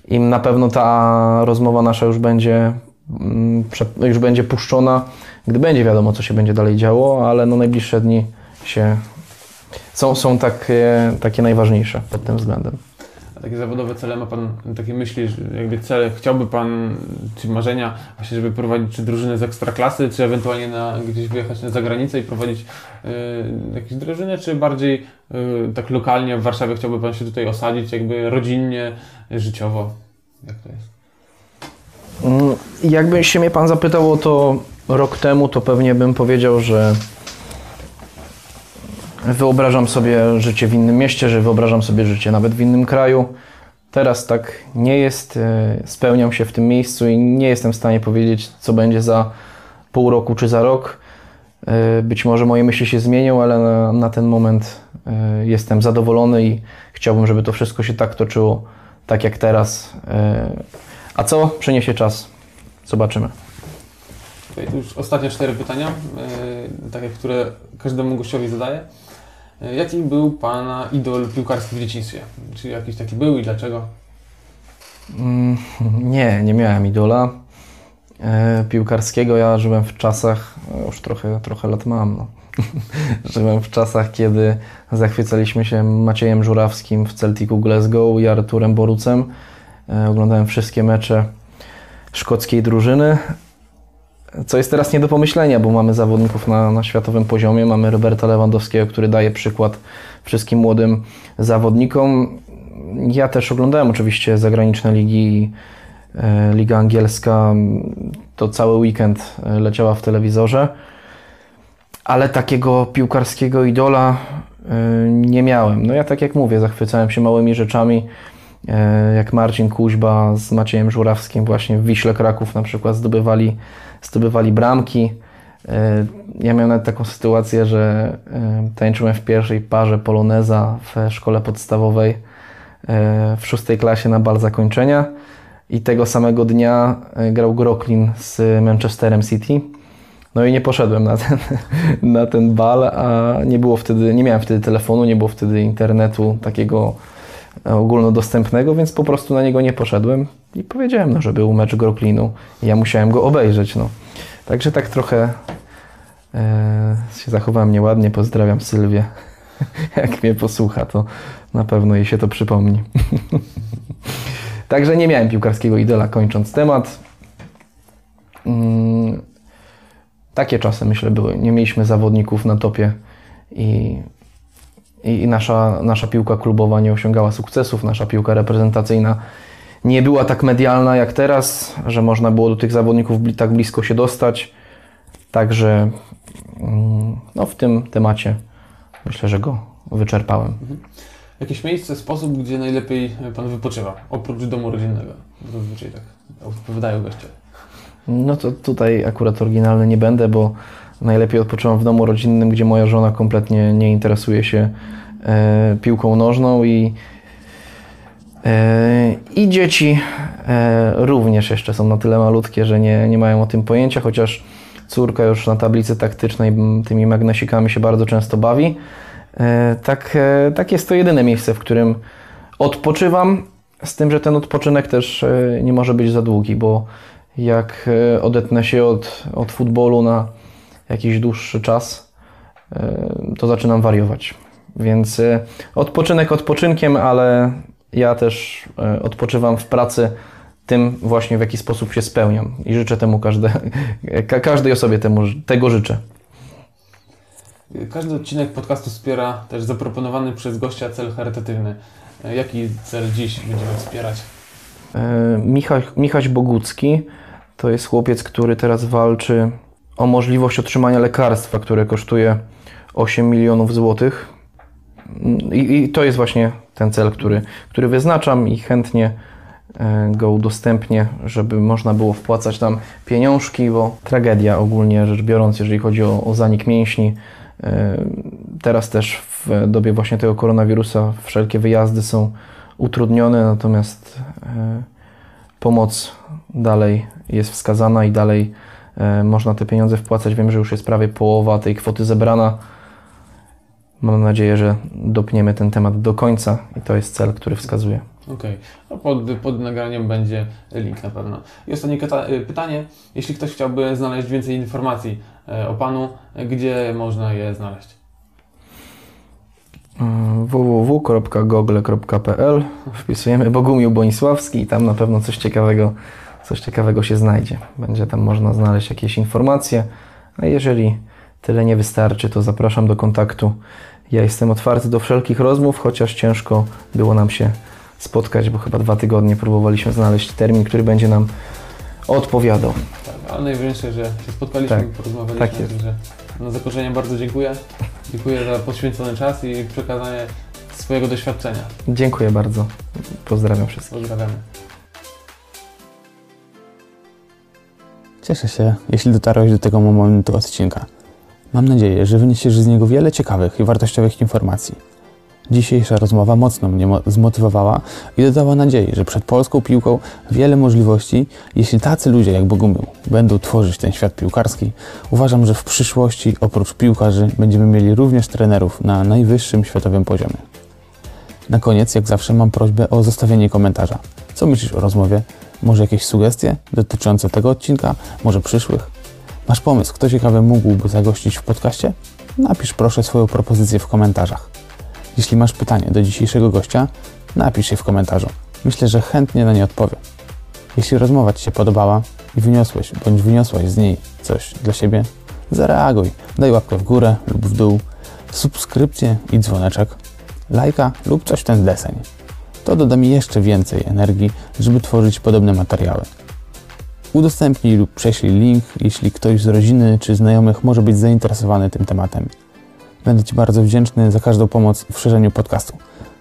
im na pewno ta rozmowa nasza już będzie już będzie puszczona, gdy będzie wiadomo, co się będzie dalej działo, ale no najbliższe dni się są, są takie, takie najważniejsze pod tym względem. A takie zawodowe cele ma Pan, takie myśli, jakby cele, chciałby Pan, czy marzenia właśnie, żeby prowadzić czy drużyny z ekstraklasy, czy ewentualnie na, gdzieś wyjechać na zagranicę i prowadzić y, jakieś drużyny, czy bardziej y, tak lokalnie w Warszawie chciałby Pan się tutaj osadzić, jakby rodzinnie, życiowo? Jak to jest? Jakby się mnie Pan zapytał o to rok temu, to pewnie bym powiedział, że wyobrażam sobie życie w innym mieście, że wyobrażam sobie życie nawet w innym kraju. Teraz tak nie jest. E, spełniam się w tym miejscu i nie jestem w stanie powiedzieć, co będzie za pół roku czy za rok. E, być może moje myśli się zmienią, ale na, na ten moment e, jestem zadowolony i chciałbym, żeby to wszystko się tak toczyło, tak jak teraz. A co przyniesie czas? Zobaczymy. Okay, to już ostatnie cztery pytania, yy, takie, które każdemu gościowi zadaję. Yy, jaki był Pana idol piłkarski w dzieciństwie? Czy jakiś taki był i dlaczego? Mm, nie, nie miałem idola e, piłkarskiego. Ja żyłem w czasach, już trochę, trochę lat mam, no. żyłem w czasach, kiedy zachwycaliśmy się Maciejem Żurawskim w Celticu Glasgow i Arturem Borucem. E, oglądałem wszystkie mecze szkockiej drużyny, co jest teraz nie do pomyślenia, bo mamy zawodników na, na światowym poziomie. Mamy Roberta Lewandowskiego, który daje przykład wszystkim młodym zawodnikom. Ja też oglądałem oczywiście zagraniczne ligi e, Liga Angielska to cały weekend e, leciała w telewizorze, ale takiego piłkarskiego idola e, nie miałem. No ja tak jak mówię, zachwycałem się małymi rzeczami, jak Marcin Kuźba z Maciejem Żurawskim właśnie w Wiśle Kraków na przykład zdobywali, zdobywali bramki. E, Ja miałem nawet taką sytuację, że e, tańczyłem w pierwszej parze poloneza w szkole podstawowej e, w szóstej klasie na bal zakończenia i tego samego dnia e, grał Groklin z Manchesterem City. No i nie poszedłem na ten, na ten bal, a nie było wtedy, nie miałem wtedy telefonu, nie było wtedy internetu takiego ogólnodostępnego, więc po prostu na niego nie poszedłem i powiedziałem, no, że był mecz Groklinu i ja musiałem go obejrzeć. No. Także tak trochę e, się zachowałem nieładnie. Pozdrawiam Sylwię. Jak mnie posłucha, to na pewno jej się to przypomni. Także nie miałem piłkarskiego idola, kończąc temat. Mm, takie czasy, myślę, były. Nie mieliśmy zawodników na topie i, i, nasza, nasza piłka klubowa nie osiągała sukcesów. Nasza piłka reprezentacyjna nie była tak medialna jak teraz, że można było do tych zawodników tak blisko się dostać. Także mm, no, w tym temacie myślę, że go wyczerpałem. Jakieś miejsce, sposób, gdzie najlepiej Pan wypoczywa, oprócz domu rodzinnego? Zazwyczaj tak odpowiadają goście. No to tutaj akurat oryginalny nie będę, bo najlepiej odpoczywam w domu rodzinnym, gdzie moja żona kompletnie nie interesuje się e, piłką nożną i, e, i dzieci e, również jeszcze są na tyle malutkie, że nie, nie mają o tym pojęcia, chociaż córka już na tablicy taktycznej tymi magnesikami się bardzo często bawi. E, tak, e, tak jest to jedyne miejsce, w którym odpoczywam, z tym, że ten odpoczynek też e, nie może być za długi, bo jak odetnę się od, od futbolu na jakiś dłuższy czas, e, to zaczynam wariować. Więc e, odpoczynek odpoczynkiem, ale ja też e, odpoczywam w pracy tym właśnie w jaki sposób się spełniam i życzę temu każde, ka, każdej osobie temu, tego życzę. Każdy odcinek podcastu wspiera też zaproponowany przez gościa cel charytatywny. Jaki cel dziś będziemy wspierać? E, Michał, Michaś Bogucki to jest chłopiec, który teraz walczy o możliwość otrzymania lekarstwa, które kosztuje 8 milionów złotych. I, I to jest właśnie ten cel, który, który wyznaczam i chętnie e, go udostępnię, żeby można było wpłacać tam pieniążki, bo tragedia ogólnie rzecz biorąc, jeżeli chodzi o, o zanik mięśni. E, Teraz też w dobie właśnie tego koronawirusa wszelkie wyjazdy są utrudnione, natomiast e, pomoc dalej jest wskazana i dalej można te pieniądze wpłacać. Wiem, że już jest prawie połowa tej kwoty zebrana. Mam nadzieję, że dopniemy ten temat do końca i to jest cel, który wskazuję. Okej, no pod, pod nagraniem będzie link na pewno. I ostatnie y, pytanie. Jeśli ktoś chciałby znaleźć więcej informacji e, o Panu, e, gdzie można je znaleźć? www.google.pl Wpisujemy Bogumił Bonisławski i tam na pewno coś ciekawego, coś ciekawego się znajdzie. Będzie tam można znaleźć jakieś informacje, a jeżeli tyle nie wystarczy, to zapraszam do kontaktu. Ja jestem otwarty do wszelkich rozmów, chociaż ciężko było nam się spotkać, bo chyba dwa tygodnie próbowaliśmy znaleźć termin, który będzie nam odpowiadał. Tak, ale najważniejsze, że się spotkaliśmy, Tak, porozmawialiśmy. tak jest. Na zakończenie bardzo dziękuję. Dziękuję za poświęcony czas i przekazanie swojego doświadczenia. Dziękuję bardzo. Pozdrawiam wszystkich. Pozdrawiamy. Cieszę się, jeśli dotarłeś do tego momentu odcinka. Mam nadzieję, że wyniesiesz z niego wiele ciekawych i wartościowych informacji. Dzisiejsza rozmowa mocno mnie mo- zmotywowała i dodała nadziei, że przed polską piłką wiele możliwości. Jeśli tacy ludzie jak Bogumił będą tworzyć ten świat piłkarski, uważam, że w przyszłości oprócz piłkarzy będziemy mieli również trenerów na najwyższym światowym poziomie. Na koniec, jak zawsze, mam prośbę o zostawienie komentarza. Co myślisz o rozmowie? Może jakieś sugestie dotyczące tego odcinka, może przyszłych? Masz pomysł, kto ciekawy mógłby zagościć w podcaście? Napisz proszę swoją propozycję w komentarzach. Jeśli masz pytanie do dzisiejszego gościa, napisz je w komentarzu. Myślę, że chętnie na nie odpowiem. Jeśli rozmowa Ci się podobała i wyniosłeś bądź wyniosłaś z niej coś dla siebie, zareaguj, daj łapkę w górę lub w dół, subskrypcję i dzwoneczek, lajka lub coś w ten deseń. To doda mi jeszcze więcej energii, żeby tworzyć podobne materiały. Udostępnij lub prześlij link, jeśli ktoś z rodziny czy znajomych może być zainteresowany tym tematem. Będę Ci bardzo wdzięczny za każdą pomoc w szerzeniu podcastu.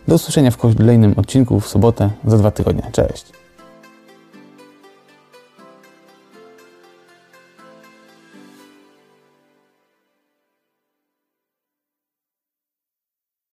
Do usłyszenia w kolejnym odcinku w sobotę za dwa tygodnie. Cześć!